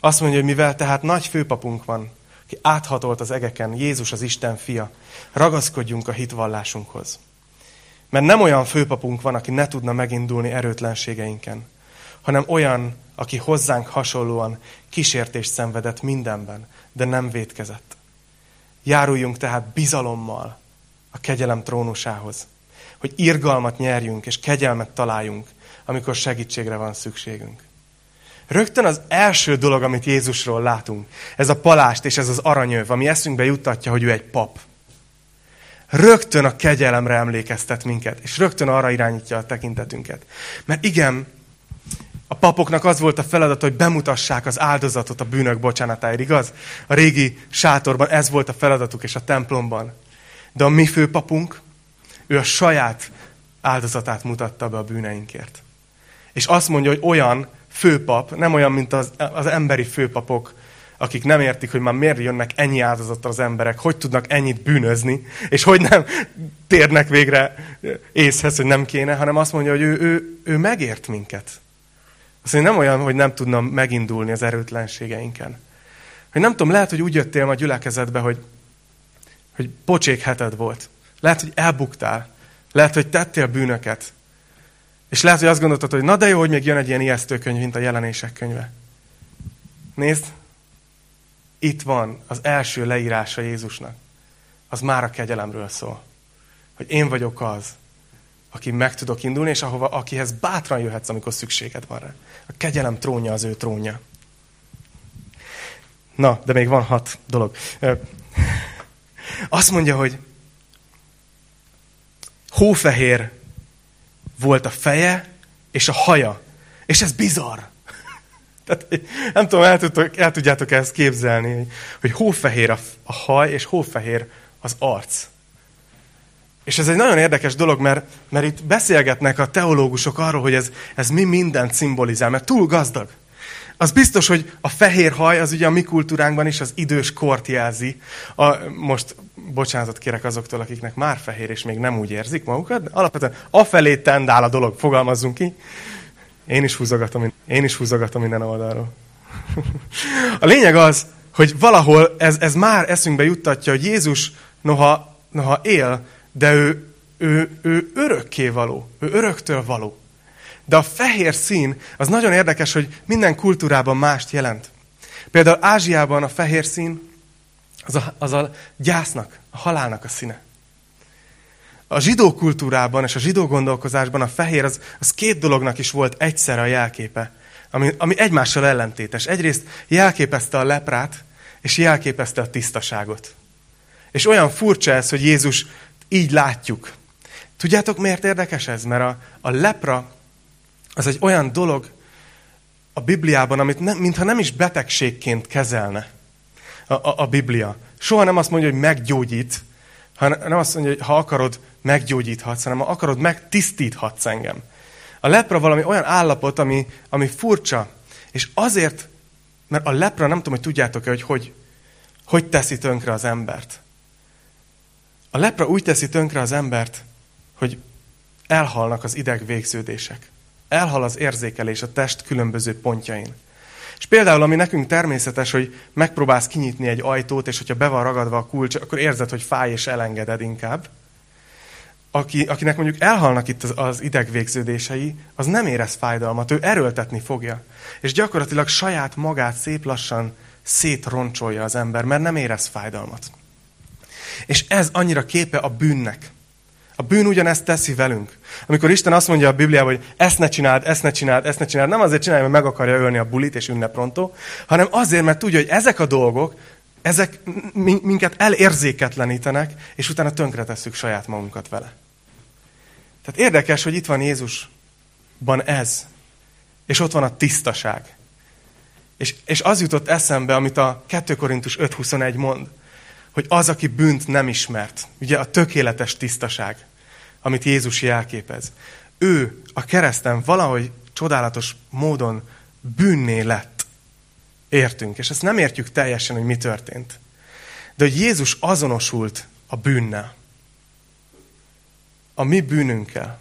Azt mondja, hogy mivel tehát nagy főpapunk van, aki áthatolt az egeken, Jézus az Isten fia, ragaszkodjunk a hitvallásunkhoz. Mert nem olyan főpapunk van, aki ne tudna megindulni erőtlenségeinken, hanem olyan, aki hozzánk hasonlóan kísértést szenvedett mindenben, de nem vétkezett. Járuljunk tehát bizalommal a kegyelem trónusához, hogy irgalmat nyerjünk és kegyelmet találjunk, amikor segítségre van szükségünk. Rögtön az első dolog, amit Jézusról látunk, ez a palást és ez az aranyöv, ami eszünkbe juttatja, hogy ő egy pap. Rögtön a kegyelemre emlékeztet minket, és rögtön arra irányítja a tekintetünket. Mert igen, a papoknak az volt a feladat, hogy bemutassák az áldozatot a bűnök bocsánatáért, igaz? A régi sátorban ez volt a feladatuk, és a templomban. De a mi főpapunk, ő a saját áldozatát mutatta be a bűneinkért. És azt mondja, hogy olyan főpap, nem olyan, mint az, az emberi főpapok, akik nem értik, hogy már miért jönnek ennyi áldozattal az emberek, hogy tudnak ennyit bűnözni, és hogy nem térnek végre észhez, hogy nem kéne, hanem azt mondja, hogy ő, ő, ő megért minket. Azt mondja, nem olyan, hogy nem tudnam megindulni az erőtlenségeinken. Hogy nem tudom, lehet, hogy úgy jöttél ma gyülekezetbe, hogy, hogy pocsék heted volt. Lehet, hogy elbuktál. Lehet, hogy tettél bűnöket. És lehet, hogy azt gondoltad, hogy na de jó, hogy még jön egy ilyen ijesztő könyv, mint a jelenések könyve. Nézd, itt van az első leírása Jézusnak. Az már a kegyelemről szól. Hogy én vagyok az, aki meg tudok indulni, és ahova, akihez bátran jöhetsz, amikor szükséged van rá. A kegyelem trónja az ő trónja. Na, de még van hat dolog. Azt mondja, hogy hófehér volt a feje és a haja. És ez bizarr. Tehát, nem tudom, el, tudtok, el tudjátok ezt képzelni, hogy hófehér a, a haj, és hófehér az arc. És ez egy nagyon érdekes dolog, mert, mert itt beszélgetnek a teológusok arról, hogy ez, ez mi mindent szimbolizál, mert túl gazdag. Az biztos, hogy a fehér haj, az ugye a mi kultúránkban is az idős kort jelzi. A, most bocsánatot kérek azoktól, akiknek már fehér, és még nem úgy érzik magukat, de alapvetően afelé tendál a dolog, fogalmazzunk ki. Én is húzogatom, én is húzogatom minden oldalról. A lényeg az, hogy valahol ez, ez már eszünkbe juttatja, hogy Jézus noha, noha él, de ő, ő, ő örökké való, ő öröktől való. De a fehér szín, az nagyon érdekes, hogy minden kultúrában mást jelent. Például Ázsiában a fehér szín az a, az a gyásznak, a halálnak a színe. A zsidó kultúrában és a zsidó gondolkozásban a fehér az, az két dolognak is volt egyszerre a jelképe, ami, ami egymással ellentétes. Egyrészt jelképezte a leprát, és jelképezte a tisztaságot. És olyan furcsa ez, hogy Jézus így látjuk. Tudjátok, miért érdekes ez? Mert a, a lepra az egy olyan dolog a Bibliában, amit nem, mintha nem is betegségként kezelne a, a, a Biblia. Soha nem azt mondja, hogy meggyógyít, hanem nem azt mondja, hogy ha akarod, meggyógyíthatsz, hanem ha akarod, megtisztíthatsz engem. A lepra valami olyan állapot, ami, ami furcsa, és azért, mert a lepra, nem tudom, hogy tudjátok-e, hogy, hogy hogy teszi tönkre az embert. A lepra úgy teszi tönkre az embert, hogy elhalnak az ideg végződések. Elhal az érzékelés a test különböző pontjain. És például, ami nekünk természetes, hogy megpróbálsz kinyitni egy ajtót, és hogyha be van ragadva a kulcs, akkor érzed, hogy fáj, és elengeded inkább. Aki, akinek mondjuk elhalnak itt az, az idegvégződései, az nem érez fájdalmat, ő erőltetni fogja. És gyakorlatilag saját magát szép lassan szétroncsolja az ember, mert nem érez fájdalmat. És ez annyira képe a bűnnek. A bűn ugyanezt teszi velünk. Amikor Isten azt mondja a Bibliában, hogy ezt ne csináld, ezt ne csináld, ezt ne csináld, nem azért csinálja, mert meg akarja ölni a bulit és ünneprontó, hanem azért, mert tudja, hogy ezek a dolgok, ezek minket elérzéketlenítenek, és utána tönkretesszük saját magunkat vele. Tehát érdekes, hogy itt van Jézus, van ez. És ott van a tisztaság. És, és az jutott eszembe, amit a 2 Korintus 5.21 mond, hogy az, aki bűnt nem ismert, ugye a tökéletes tisztaság, amit Jézus jelképez, ő a kereszten valahogy csodálatos módon bűnné lett. Értünk, és ezt nem értjük teljesen, hogy mi történt. De hogy Jézus azonosult a bűnnel. A mi bűnünkkel.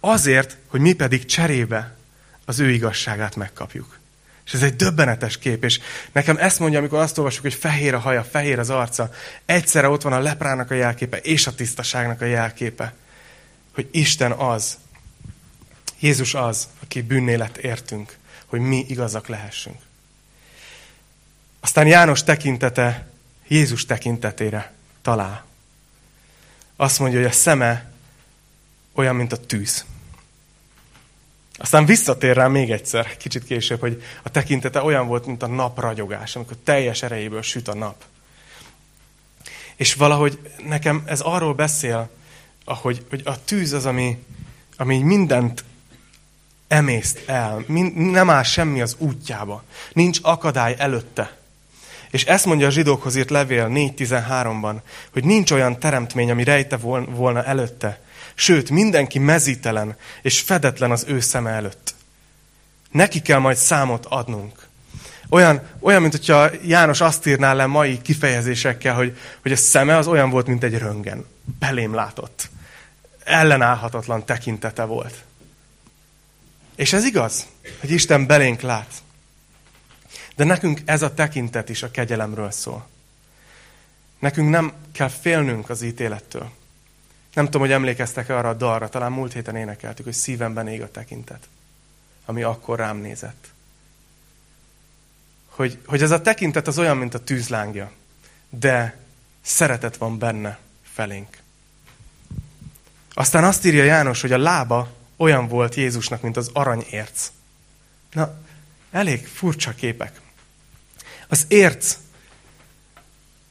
Azért, hogy mi pedig cserébe az ő igazságát megkapjuk. És ez egy döbbenetes kép, és nekem ezt mondja, amikor azt olvasjuk, hogy fehér a haja, fehér az arca, egyszerre ott van a leprának a jelképe, és a tisztaságnak a jelképe. Hogy Isten az, Jézus az, aki bűnnélet értünk, hogy mi igazak lehessünk. Aztán János tekintete Jézus tekintetére talál. Azt mondja, hogy a szeme olyan, mint a tűz. Aztán visszatér rá még egyszer, kicsit később, hogy a tekintete olyan volt, mint a nap ragyogás, amikor teljes erejéből süt a nap. És valahogy nekem ez arról beszél, ahogy, hogy a tűz az, ami, ami mindent emészt el, nem áll semmi az útjába, nincs akadály előtte. És ezt mondja a zsidókhoz írt levél 4.13-ban, hogy nincs olyan teremtmény, ami rejte volna előtte, Sőt, mindenki mezítelen és fedetlen az ő szeme előtt. Neki kell majd számot adnunk. Olyan, olyan mint hogyha János azt írná le mai kifejezésekkel, hogy, hogy a szeme az olyan volt, mint egy röngen. Belém látott. Ellenállhatatlan tekintete volt. És ez igaz, hogy Isten belénk lát. De nekünk ez a tekintet is a kegyelemről szól. Nekünk nem kell félnünk az ítélettől. Nem tudom, hogy emlékeztek-e arra a dalra, talán múlt héten énekeltük, hogy szívemben ég a tekintet, ami akkor rám nézett. Hogy, hogy ez a tekintet az olyan, mint a tűzlángja, de szeretet van benne felénk. Aztán azt írja János, hogy a lába olyan volt Jézusnak, mint az aranyérc. Na, elég furcsa képek. Az érc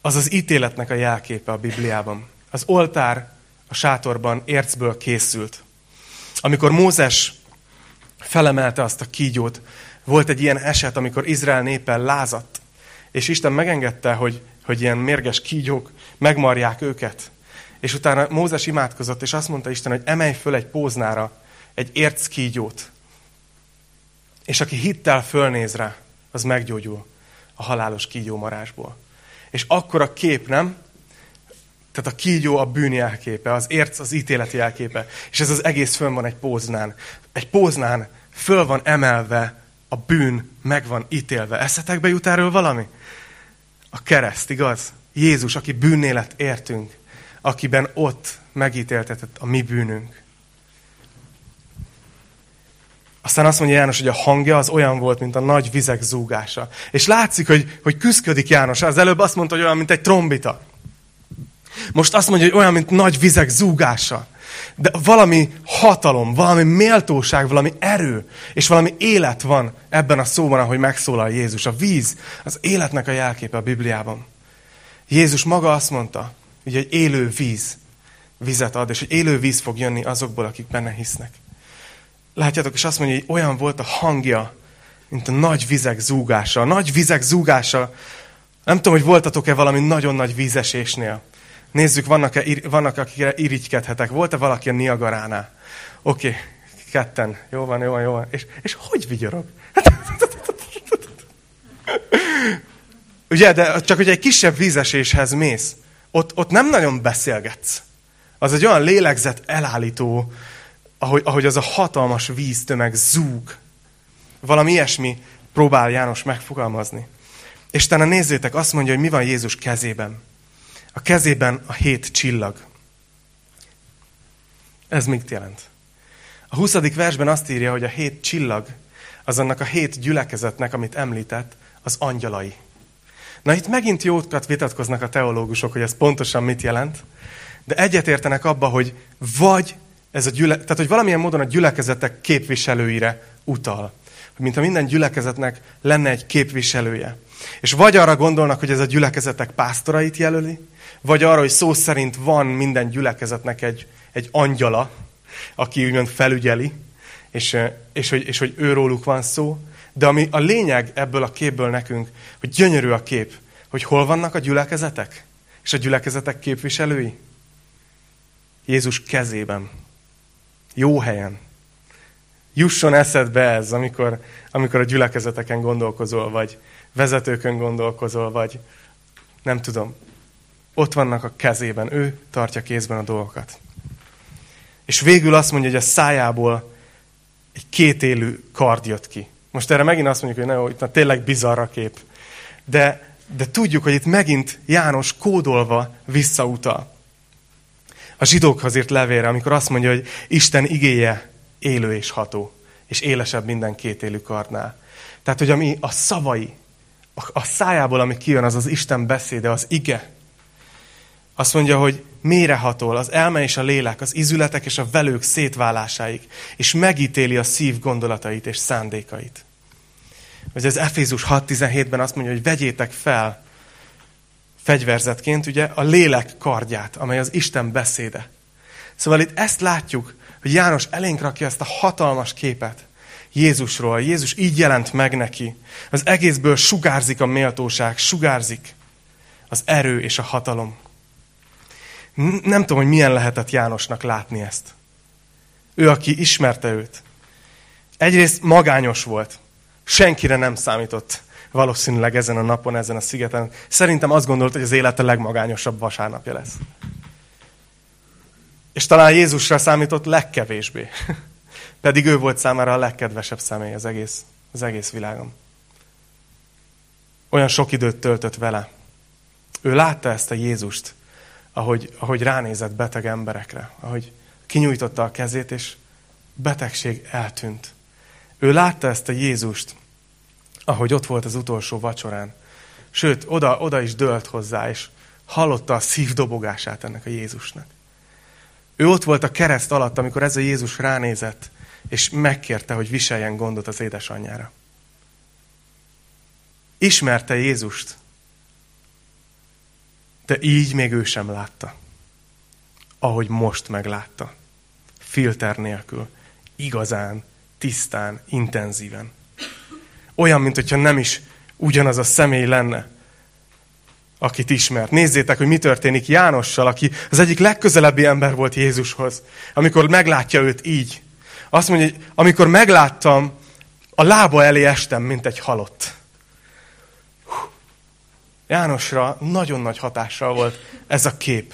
az az ítéletnek a jelképe a Bibliában. Az oltár a sátorban ércből készült. Amikor Mózes felemelte azt a kígyót, volt egy ilyen eset, amikor Izrael népen lázadt, és Isten megengedte, hogy, hogy ilyen mérges kígyók megmarják őket. És utána Mózes imádkozott, és azt mondta Isten, hogy emelj föl egy póznára egy érc kígyót. És aki hittel fölnéz rá, az meggyógyul a halálos kígyómarásból. És akkor a kép, nem? Tehát a kígyó a bűn jelképe, az érc az ítélet jelképe. És ez az egész fönn van egy póznán. Egy póznán föl van emelve, a bűn meg van ítélve. Eszetekbe jut erről valami? A kereszt, igaz? Jézus, aki bűnélet értünk, akiben ott megítéltetett a mi bűnünk. Aztán azt mondja János, hogy a hangja az olyan volt, mint a nagy vizek zúgása. És látszik, hogy, hogy küzdködik János. Az előbb azt mondta, hogy olyan, mint egy trombita. Most azt mondja, hogy olyan, mint nagy vizek zúgása. De valami hatalom, valami méltóság, valami erő, és valami élet van ebben a szóban, ahogy megszólal Jézus. A víz az életnek a jelképe a Bibliában. Jézus maga azt mondta, hogy egy élő víz vizet ad, és hogy élő víz fog jönni azokból, akik benne hisznek. Látjátok, és azt mondja, hogy olyan volt a hangja, mint a nagy vizek zúgása. A nagy vizek zúgása, nem tudom, hogy voltatok-e valami nagyon nagy vízesésnél. Nézzük, vannak, -e, vannak akikre irigykedhetek. Volt-e valaki a Niagaránál? Oké, okay, ketten. Jó van, jó van, jó van. És, és hogy vigyorog? Ugye, de csak hogy egy kisebb vízeséshez mész, ott, ott nem nagyon beszélgetsz. Az egy olyan lélegzet elállító, ahogy, ahogy az a hatalmas víztömeg zúg. Valami ilyesmi próbál János megfogalmazni. És a nézzétek, azt mondja, hogy mi van Jézus kezében. A kezében a hét csillag. Ez mit jelent? A 20. versben azt írja, hogy a hét csillag az annak a hét gyülekezetnek, amit említett, az angyalai. Na itt megint jókat vitatkoznak a teológusok, hogy ez pontosan mit jelent, de egyetértenek abba, hogy vagy ez a gyüle, tehát hogy valamilyen módon a gyülekezetek képviselőire utal. Hogy mintha minden gyülekezetnek lenne egy képviselője. És vagy arra gondolnak, hogy ez a gyülekezetek pásztorait jelöli, vagy arra, hogy szó szerint van minden gyülekezetnek egy, egy angyala, aki úgymond felügyeli, és, és, hogy, és hogy őróluk van szó, de ami a lényeg ebből a képből nekünk, hogy gyönyörű a kép, hogy hol vannak a gyülekezetek, és a gyülekezetek képviselői. Jézus kezében. Jó helyen. Jusson eszedbe ez, amikor, amikor a gyülekezeteken gondolkozol, vagy vezetőkön gondolkozol, vagy nem tudom. Ott vannak a kezében, ő tartja kézben a dolgokat. És végül azt mondja, hogy a szájából egy kétélű kard jött ki. Most erre megint azt mondjuk, hogy na, itt na, tényleg bizarr a kép. De, de tudjuk, hogy itt megint János kódolva visszautal. A zsidókhoz írt levére, amikor azt mondja, hogy Isten igéje élő és ható, és élesebb minden kétélű kardnál. Tehát, hogy ami a szavai, a, a szájából, ami kijön, az az Isten beszéde, az ige. Azt mondja, hogy mérehatol az elme és a lélek, az izületek és a velők szétválásáig, és megítéli a szív gondolatait és szándékait. Vagy az Efézus 6.17-ben azt mondja, hogy vegyétek fel fegyverzetként ugye a lélek kardját, amely az Isten beszéde. Szóval itt ezt látjuk, hogy János elénk rakja ezt a hatalmas képet Jézusról. Jézus így jelent meg neki. Az egészből sugárzik a méltóság, sugárzik az erő és a hatalom. Nem tudom, hogy milyen lehetett Jánosnak látni ezt. Ő, aki ismerte őt. Egyrészt magányos volt. Senkire nem számított valószínűleg ezen a napon, ezen a szigeten. Szerintem azt gondolt, hogy az élete legmagányosabb vasárnapja lesz. És talán Jézusra számított legkevésbé. Pedig ő volt számára a legkedvesebb személy az egész, az egész világon. Olyan sok időt töltött vele. Ő látta ezt a Jézust, ahogy, ahogy ránézett beteg emberekre, ahogy kinyújtotta a kezét, és betegség eltűnt. Ő látta ezt a Jézust, ahogy ott volt az utolsó vacsorán. Sőt, oda, oda is dölt hozzá, és hallotta a szívdobogását ennek a Jézusnak. Ő ott volt a kereszt alatt, amikor ez a Jézus ránézett, és megkérte, hogy viseljen gondot az édesanyjára. Ismerte Jézust, de így még ő sem látta. Ahogy most meglátta. Filter nélkül. Igazán, tisztán, intenzíven. Olyan, mint hogyha nem is ugyanaz a személy lenne, akit ismert. Nézzétek, hogy mi történik Jánossal, aki az egyik legközelebbi ember volt Jézushoz. Amikor meglátja őt így. Azt mondja, hogy amikor megláttam, a lába elé estem, mint egy halott. Jánosra nagyon nagy hatással volt ez a kép.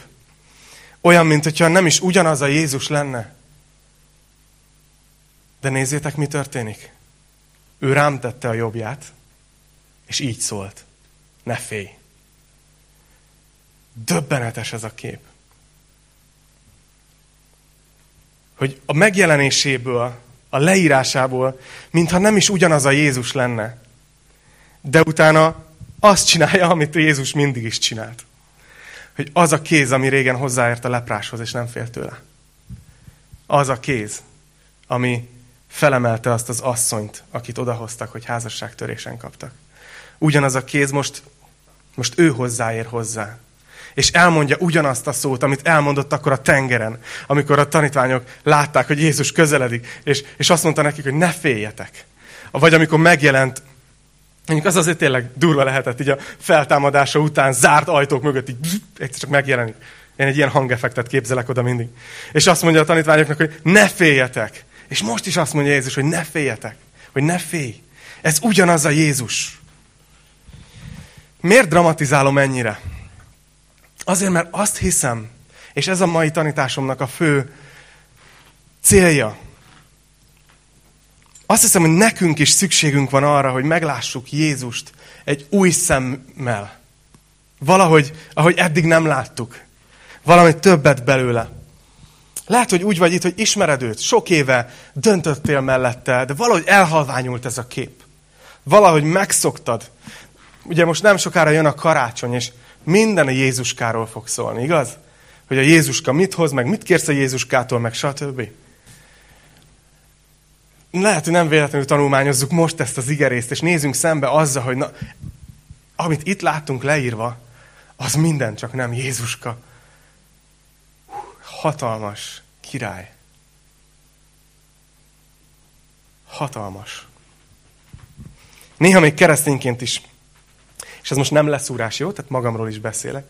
Olyan, mint hogyha nem is ugyanaz a Jézus lenne. De nézzétek, mi történik. Ő rám tette a jobbját, és így szólt. Ne félj. Döbbenetes ez a kép. Hogy a megjelenéséből, a leírásából, mintha nem is ugyanaz a Jézus lenne. De utána azt csinálja, amit Jézus mindig is csinált. Hogy az a kéz, ami régen hozzáért a lepráshoz, és nem fél tőle. Az a kéz, ami felemelte azt az asszonyt, akit odahoztak, hogy házasságtörésen kaptak. Ugyanaz a kéz most, most ő hozzáér hozzá. És elmondja ugyanazt a szót, amit elmondott akkor a tengeren, amikor a tanítványok látták, hogy Jézus közeledik, és, és azt mondta nekik, hogy ne féljetek. Vagy amikor megjelent Mondjuk az azért tényleg durva lehetett, így a feltámadása után zárt ajtók mögött így egyszer csak megjelenik. Én egy ilyen hangeffektet képzelek oda mindig. És azt mondja a tanítványoknak, hogy ne féljetek. És most is azt mondja Jézus, hogy ne féljetek. Hogy ne félj. Ez ugyanaz a Jézus. Miért dramatizálom ennyire? Azért, mert azt hiszem, és ez a mai tanításomnak a fő célja, azt hiszem, hogy nekünk is szükségünk van arra, hogy meglássuk Jézust egy új szemmel. Valahogy, ahogy eddig nem láttuk. Valami többet belőle. Lehet, hogy úgy vagy itt, hogy ismered őt, sok éve döntöttél mellette, de valahogy elhalványult ez a kép. Valahogy megszoktad. Ugye most nem sokára jön a karácsony, és minden a Jézuskáról fog szólni, igaz? Hogy a Jézuska mit hoz, meg mit kérsz a Jézuskától, meg stb lehet, hogy nem véletlenül tanulmányozzuk most ezt az igerészt, és nézzünk szembe azzal, hogy na, amit itt láttunk leírva, az minden csak nem Jézuska. Hatalmas király. hatalmas. Néha még keresztényként is, és ez most nem leszúrás, jó? Tehát magamról is beszélek.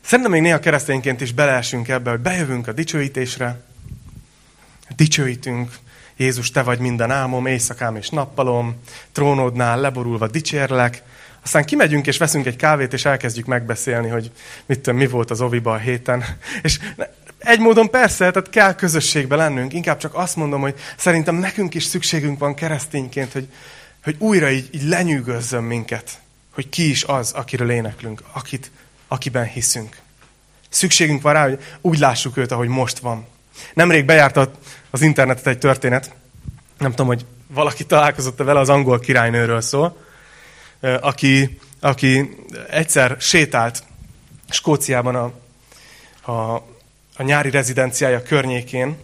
Szerintem még néha keresztényként is beleesünk ebbe, hogy bejövünk a dicsőítésre, dicsőítünk, Jézus, te vagy minden álmom, éjszakám és nappalom, trónodnál leborulva dicsérlek, aztán kimegyünk és veszünk egy kávét, és elkezdjük megbeszélni, hogy mit tudom, mi volt az oviba a héten. És egy módon persze, tehát kell közösségbe lennünk. Inkább csak azt mondom, hogy szerintem nekünk is szükségünk van keresztényként, hogy, hogy újra így, így lenyűgözzön minket, hogy ki is az, akiről éneklünk, akit, akiben hiszünk. Szükségünk van rá, hogy úgy lássuk őt, ahogy most van. Nemrég bejárt az internetet egy történet, nem tudom, hogy valaki találkozott vele, az angol királynőről szól, aki, aki egyszer sétált Skóciában a, a, a nyári rezidenciája környékén,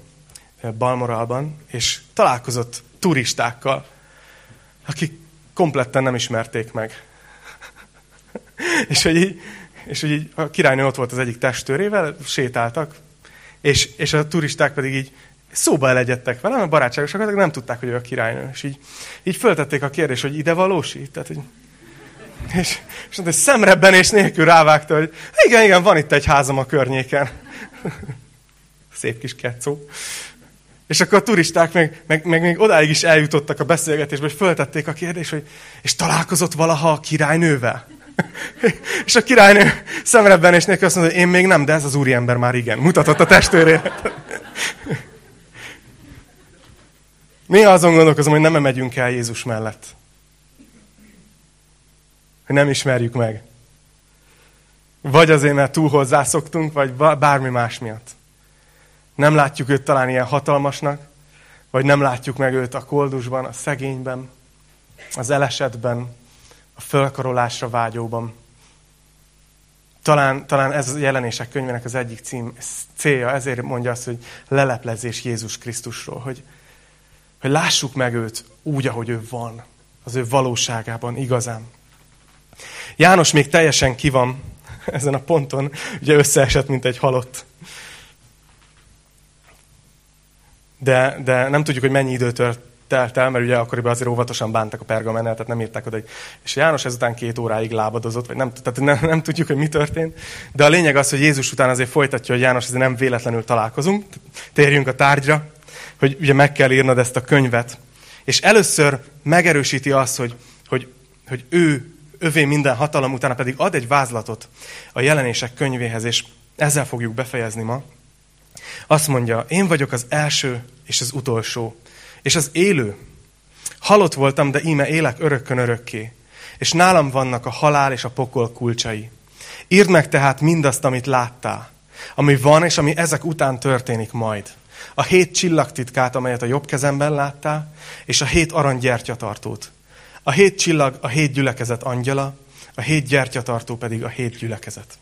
Balmoralban, és találkozott turistákkal, akik kompletten nem ismerték meg. és, hogy így, és hogy így a királynő ott volt az egyik testőrével, sétáltak, és, és a turisták pedig így szóba elegyedtek vele, mert barátságosak, nem tudták, hogy ő a királynő. És így, így föltették a kérdést, hogy ide valósít. Tehát, hogy és, és mondta, hogy szemrebbenés nélkül rávágta, hogy igen, igen, van itt egy házam a környéken. Szép kis ketszó. És akkor a turisták meg, meg, meg még odáig is eljutottak a beszélgetésbe, és föltették a kérdést, hogy és találkozott valaha a királynővel? és a királynő szemrebbenés nélkül azt mondta, hogy én még nem, de ez az úriember már igen. Mutatott a testőrére. Néha azon gondolkozom, hogy nem megyünk el Jézus mellett hogy nem ismerjük meg. Vagy azért, mert túl hozzászoktunk, vagy bármi más miatt. Nem látjuk őt talán ilyen hatalmasnak, vagy nem látjuk meg őt a koldusban, a szegényben, az elesetben, a fölkarolásra vágyóban. Talán, talán ez a jelenések könyvének az egyik cím, célja, ezért mondja azt, hogy leleplezés Jézus Krisztusról, hogy, hogy lássuk meg őt úgy, ahogy ő van, az ő valóságában, igazán. János még teljesen ki van ezen a ponton, ugye összeesett, mint egy halott. De, de nem tudjuk, hogy mennyi időt telt el, mert ugye akkoriban azért óvatosan bántak a pergamennel, tehát nem írták oda. És János ezután két óráig lábadozott, vagy nem, tehát nem, nem tudjuk, hogy mi történt. De a lényeg az, hogy Jézus után azért folytatja, hogy János ezért nem véletlenül találkozunk. Térjünk a tárgyra, hogy ugye meg kell írnod ezt a könyvet. És először megerősíti azt, hogy, hogy, hogy ő övé minden hatalom, utána pedig ad egy vázlatot a jelenések könyvéhez, és ezzel fogjuk befejezni ma. Azt mondja, én vagyok az első és az utolsó, és az élő. Halott voltam, de íme élek örökkön örökké, és nálam vannak a halál és a pokol kulcsai. Írd meg tehát mindazt, amit láttál, ami van, és ami ezek után történik majd. A hét csillagtitkát, amelyet a jobb kezemben láttál, és a hét aranygyertyatartót, a hét csillag a hét gyülekezet angyala, a hét gyertyatartó pedig a hét gyülekezet.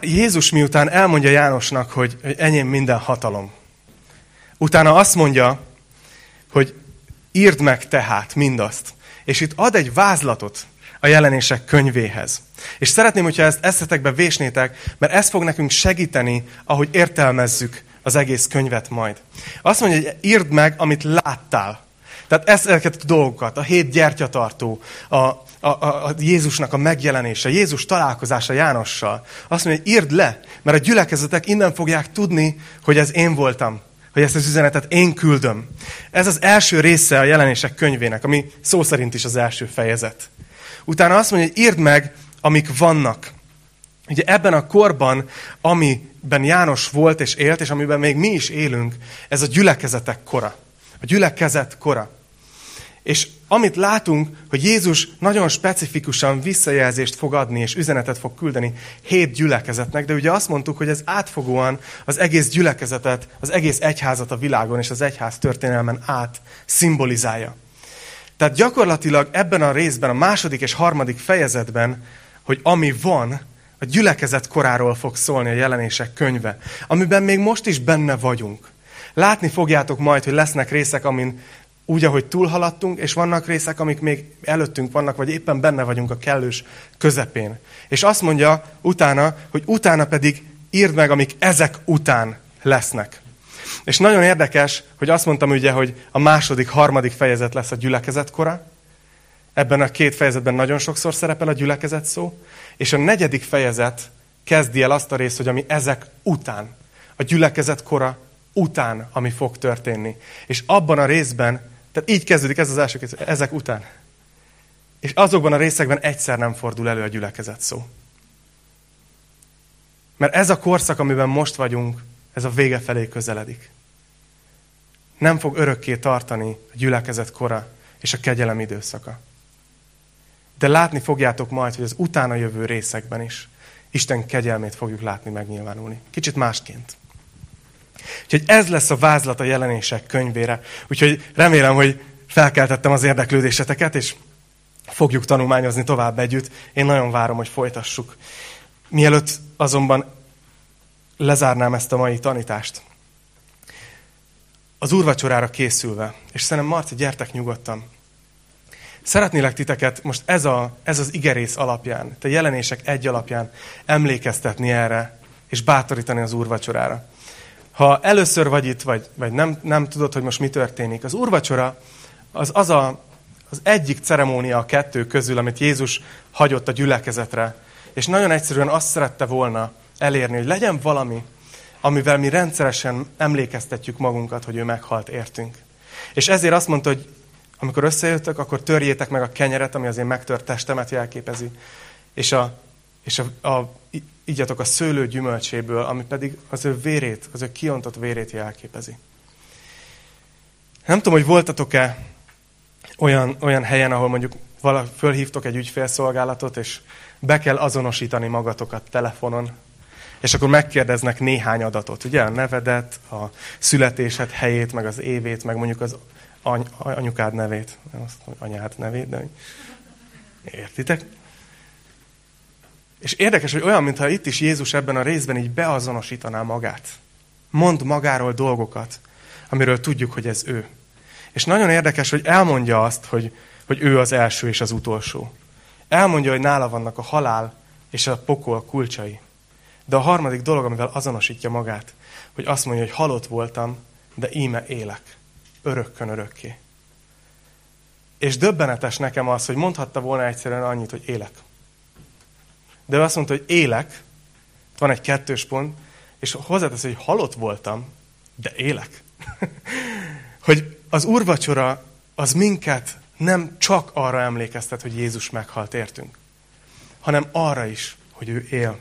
Jézus miután elmondja Jánosnak, hogy enyém minden hatalom, utána azt mondja, hogy írd meg tehát mindazt. És itt ad egy vázlatot a jelenések könyvéhez. És szeretném, hogyha ezt eszetekbe vésnétek, mert ez fog nekünk segíteni, ahogy értelmezzük az egész könyvet majd. Azt mondja, hogy írd meg, amit láttál. Tehát ezeket a dolgokat, a hét gyertyatartó, a, a, a, a Jézusnak a megjelenése, Jézus találkozása Jánossal. Azt mondja, hogy írd le, mert a gyülekezetek innen fogják tudni, hogy ez én voltam, hogy ezt az üzenetet én küldöm. Ez az első része a jelenések könyvének, ami szó szerint is az első fejezet. Utána azt mondja, hogy írd meg, amik vannak. Ugye ebben a korban, amiben János volt és élt, és amiben még mi is élünk, ez a gyülekezetek kora. A gyülekezet kora. És amit látunk, hogy Jézus nagyon specifikusan visszajelzést fog adni, és üzenetet fog küldeni hét gyülekezetnek, de ugye azt mondtuk, hogy ez átfogóan az egész gyülekezetet, az egész egyházat a világon és az egyház történelmen át szimbolizálja. Tehát gyakorlatilag ebben a részben, a második és harmadik fejezetben, hogy ami van, a gyülekezet koráról fog szólni a jelenések könyve, amiben még most is benne vagyunk. Látni fogjátok majd, hogy lesznek részek, amin úgy, ahogy túlhaladtunk, és vannak részek, amik még előttünk vannak, vagy éppen benne vagyunk a kellős közepén. És azt mondja utána, hogy utána pedig írd meg, amik ezek után lesznek. És nagyon érdekes, hogy azt mondtam ugye, hogy a második, harmadik fejezet lesz a gyülekezet kora. Ebben a két fejezetben nagyon sokszor szerepel a gyülekezet szó. És a negyedik fejezet kezdi el azt a részt, hogy ami ezek után, a gyülekezet kora után, ami fog történni. És abban a részben, tehát így kezdődik ez az első kezdő, ezek után. És azokban a részekben egyszer nem fordul elő a gyülekezet szó. Mert ez a korszak, amiben most vagyunk, ez a vége felé közeledik. Nem fog örökké tartani a gyülekezet kora és a kegyelem időszaka. De látni fogjátok majd, hogy az utána jövő részekben is Isten kegyelmét fogjuk látni megnyilvánulni. Kicsit másként. Úgyhogy ez lesz a vázlat a jelenések könyvére. Úgyhogy remélem, hogy felkeltettem az érdeklődéseteket, és fogjuk tanulmányozni tovább együtt. Én nagyon várom, hogy folytassuk. Mielőtt azonban lezárnám ezt a mai tanítást. Az úrvacsorára készülve, és szerintem Marci, gyertek nyugodtan. Szeretnélek titeket most ez, a, ez az igerész alapján, te jelenések egy alapján emlékeztetni erre, és bátorítani az úrvacsorára. Ha először vagy itt, vagy, vagy nem, nem tudod, hogy most mi történik, az úrvacsora az, az a, az egyik ceremónia a kettő közül, amit Jézus hagyott a gyülekezetre, és nagyon egyszerűen azt szerette volna elérni, hogy legyen valami, amivel mi rendszeresen emlékeztetjük magunkat, hogy ő meghalt értünk. És ezért azt mondta, hogy amikor összejöttök, akkor törjétek meg a kenyeret, ami az én megtört testemet jelképezi, és, a, és a, a, igyatok a szőlő gyümölcséből, ami pedig az ő vérét, az ő kiontott vérét jelképezi. Nem tudom, hogy voltatok-e olyan, olyan helyen, ahol mondjuk vala, fölhívtok egy ügyfélszolgálatot, és be kell azonosítani magatokat telefonon, és akkor megkérdeznek néhány adatot, ugye? A nevedet, a születésed helyét, meg az évét, meg mondjuk az any, anyukád nevét. Nem azt mondom, anyád nevét, de értitek? És érdekes, hogy olyan, mintha itt is Jézus ebben a részben így beazonosítaná magát. Mond magáról dolgokat, amiről tudjuk, hogy ez ő. És nagyon érdekes, hogy elmondja azt, hogy, hogy ő az első és az utolsó. Elmondja, hogy nála vannak a halál és a pokol kulcsai. De a harmadik dolog, amivel azonosítja magát, hogy azt mondja, hogy halott voltam, de íme élek. Örökkön örökké. És döbbenetes nekem az, hogy mondhatta volna egyszerűen annyit, hogy élek. De ő azt mondta, hogy élek, van egy kettős pont, és hozzátesz, hogy halott voltam, de élek. hogy az úrvacsora az minket nem csak arra emlékeztet, hogy Jézus meghalt értünk, hanem arra is, hogy ő él.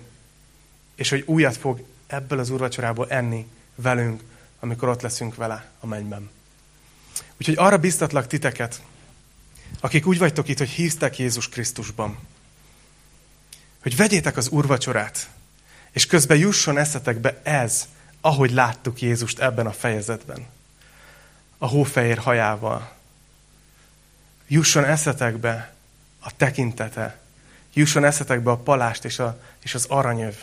És hogy újat fog ebből az úrvacsorából enni velünk, amikor ott leszünk vele a mennyben. Úgyhogy arra biztatlak titeket, akik úgy vagytok itt, hogy hisztek Jézus Krisztusban, hogy vegyétek az úrvacsorát, és közben jusson eszetekbe ez, ahogy láttuk Jézust ebben a fejezetben. A hófehér hajával. Jusson eszetekbe a tekintete. Jusson eszetekbe a palást és, a, és az aranyöv.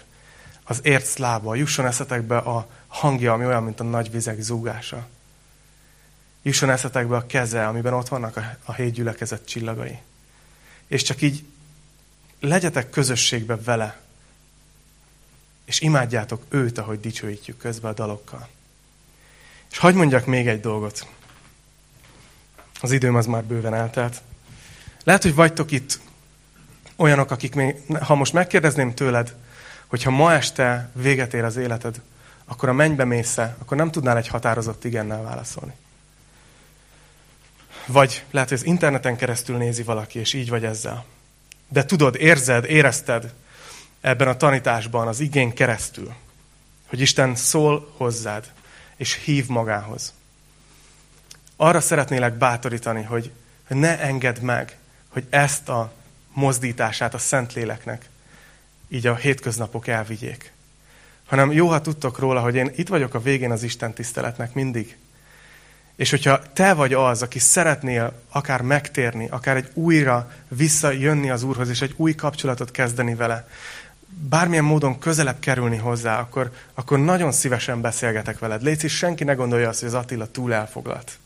Az ért szlába. Jusson eszetekbe a hangja, ami olyan, mint a nagy vizek zúgása. Jusson eszetekbe a keze, amiben ott vannak a, a hét gyülekezet csillagai. És csak így legyetek közösségbe vele, és imádjátok őt, ahogy dicsőítjük közben a dalokkal. És hagyd mondjak még egy dolgot. Az időm az már bőven eltelt. Lehet, hogy vagytok itt olyanok, akik még, ha most megkérdezném tőled, hogyha ma este véget ér az életed, akkor a mennybe mész akkor nem tudnál egy határozott igennel válaszolni. Vagy lehet, hogy az interneten keresztül nézi valaki, és így vagy ezzel. De tudod, érzed, érezted ebben a tanításban az igény keresztül, hogy Isten szól hozzád, és hív magához. Arra szeretnélek bátorítani, hogy ne engedd meg, hogy ezt a mozdítását a Szentléleknek így a hétköznapok elvigyék. Hanem jó, ha tudtok róla, hogy én itt vagyok a végén az Isten tiszteletnek mindig. És hogyha te vagy az, aki szeretnél akár megtérni, akár egy újra visszajönni az Úrhoz, és egy új kapcsolatot kezdeni vele, bármilyen módon közelebb kerülni hozzá, akkor, akkor nagyon szívesen beszélgetek veled. Légy senki ne gondolja azt, hogy az Attila túl elfoglalt.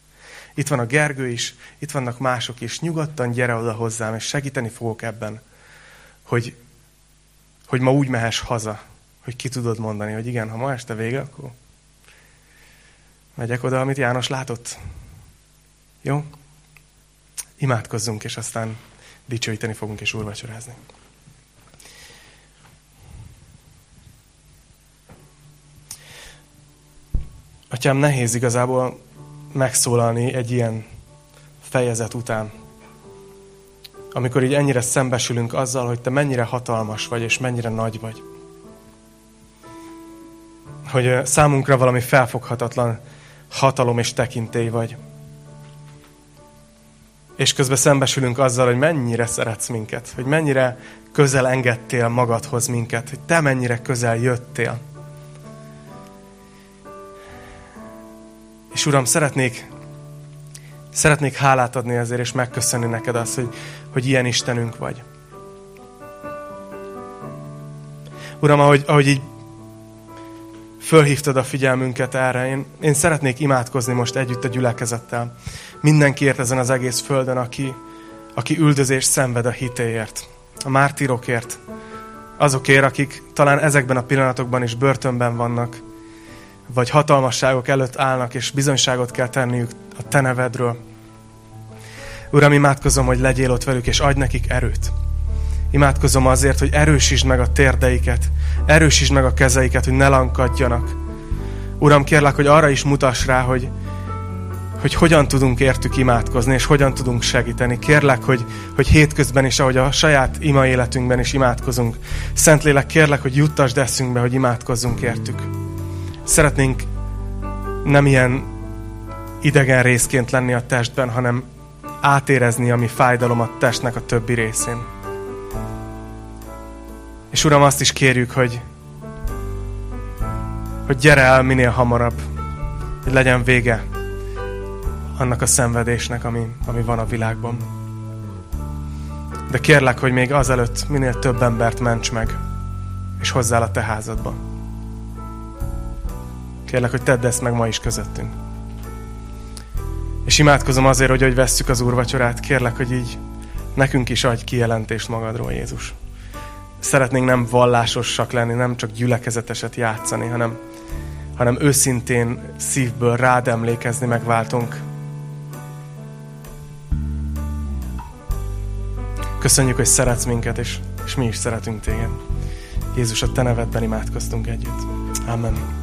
Itt van a Gergő is, itt vannak mások is. Nyugodtan gyere oda hozzám, és segíteni fogok ebben, hogy, hogy ma úgy mehess haza, hogy ki tudod mondani, hogy igen, ha ma este vége, akkor Megyek oda, amit János látott. Jó? Imádkozzunk, és aztán dicsőíteni fogunk és úrvacsorázni. Atyám, nehéz igazából megszólalni egy ilyen fejezet után. Amikor így ennyire szembesülünk azzal, hogy te mennyire hatalmas vagy, és mennyire nagy vagy. Hogy számunkra valami felfoghatatlan hatalom és tekintély vagy. És közben szembesülünk azzal, hogy mennyire szeretsz minket, hogy mennyire közel engedtél magadhoz minket, hogy te mennyire közel jöttél. És Uram, szeretnék, szeretnék hálát adni ezért, és megköszönni neked azt, hogy, hogy ilyen Istenünk vagy. Uram, ahogy, ahogy így fölhívtad a figyelmünket erre, én, én szeretnék imádkozni most együtt a gyülekezettel. Mindenkiért ezen az egész földön, aki, aki üldözést szenved a hitéért, a mártirokért, azokért, akik talán ezekben a pillanatokban is börtönben vannak, vagy hatalmasságok előtt állnak, és bizonyságot kell tenniük a Te nevedről. Uram, imádkozom, hogy legyél ott velük, és adj nekik erőt. Imádkozom azért, hogy erősítsd meg a térdeiket, erősítsd meg a kezeiket, hogy ne lankadjanak. Uram, kérlek, hogy arra is mutass rá, hogy, hogy hogyan tudunk értük imádkozni, és hogyan tudunk segíteni. Kérlek, hogy, hogy hétközben is, ahogy a saját ima életünkben is imádkozunk. Szentlélek, kérlek, hogy juttasd eszünkbe, hogy imádkozzunk értük. Szeretnénk nem ilyen idegen részként lenni a testben, hanem átérezni, ami fájdalom a testnek a többi részén. És Uram, azt is kérjük, hogy, hogy gyere el minél hamarabb, hogy legyen vége annak a szenvedésnek, ami, ami van a világban. De kérlek, hogy még azelőtt minél több embert ments meg, és hozzál a te házadba. Kérlek, hogy tedd ezt meg ma is közöttünk. És imádkozom azért, hogy hogy vesszük az úrvacsorát, kérlek, hogy így nekünk is adj kijelentést magadról, Jézus. Szeretnénk nem vallásosak lenni, nem csak gyülekezeteset játszani, hanem, hanem őszintén szívből rád emlékezni, megváltunk. Köszönjük, hogy szeretsz minket, és, és mi is szeretünk téged. Jézus, a te nevedben imádkoztunk együtt. Amen.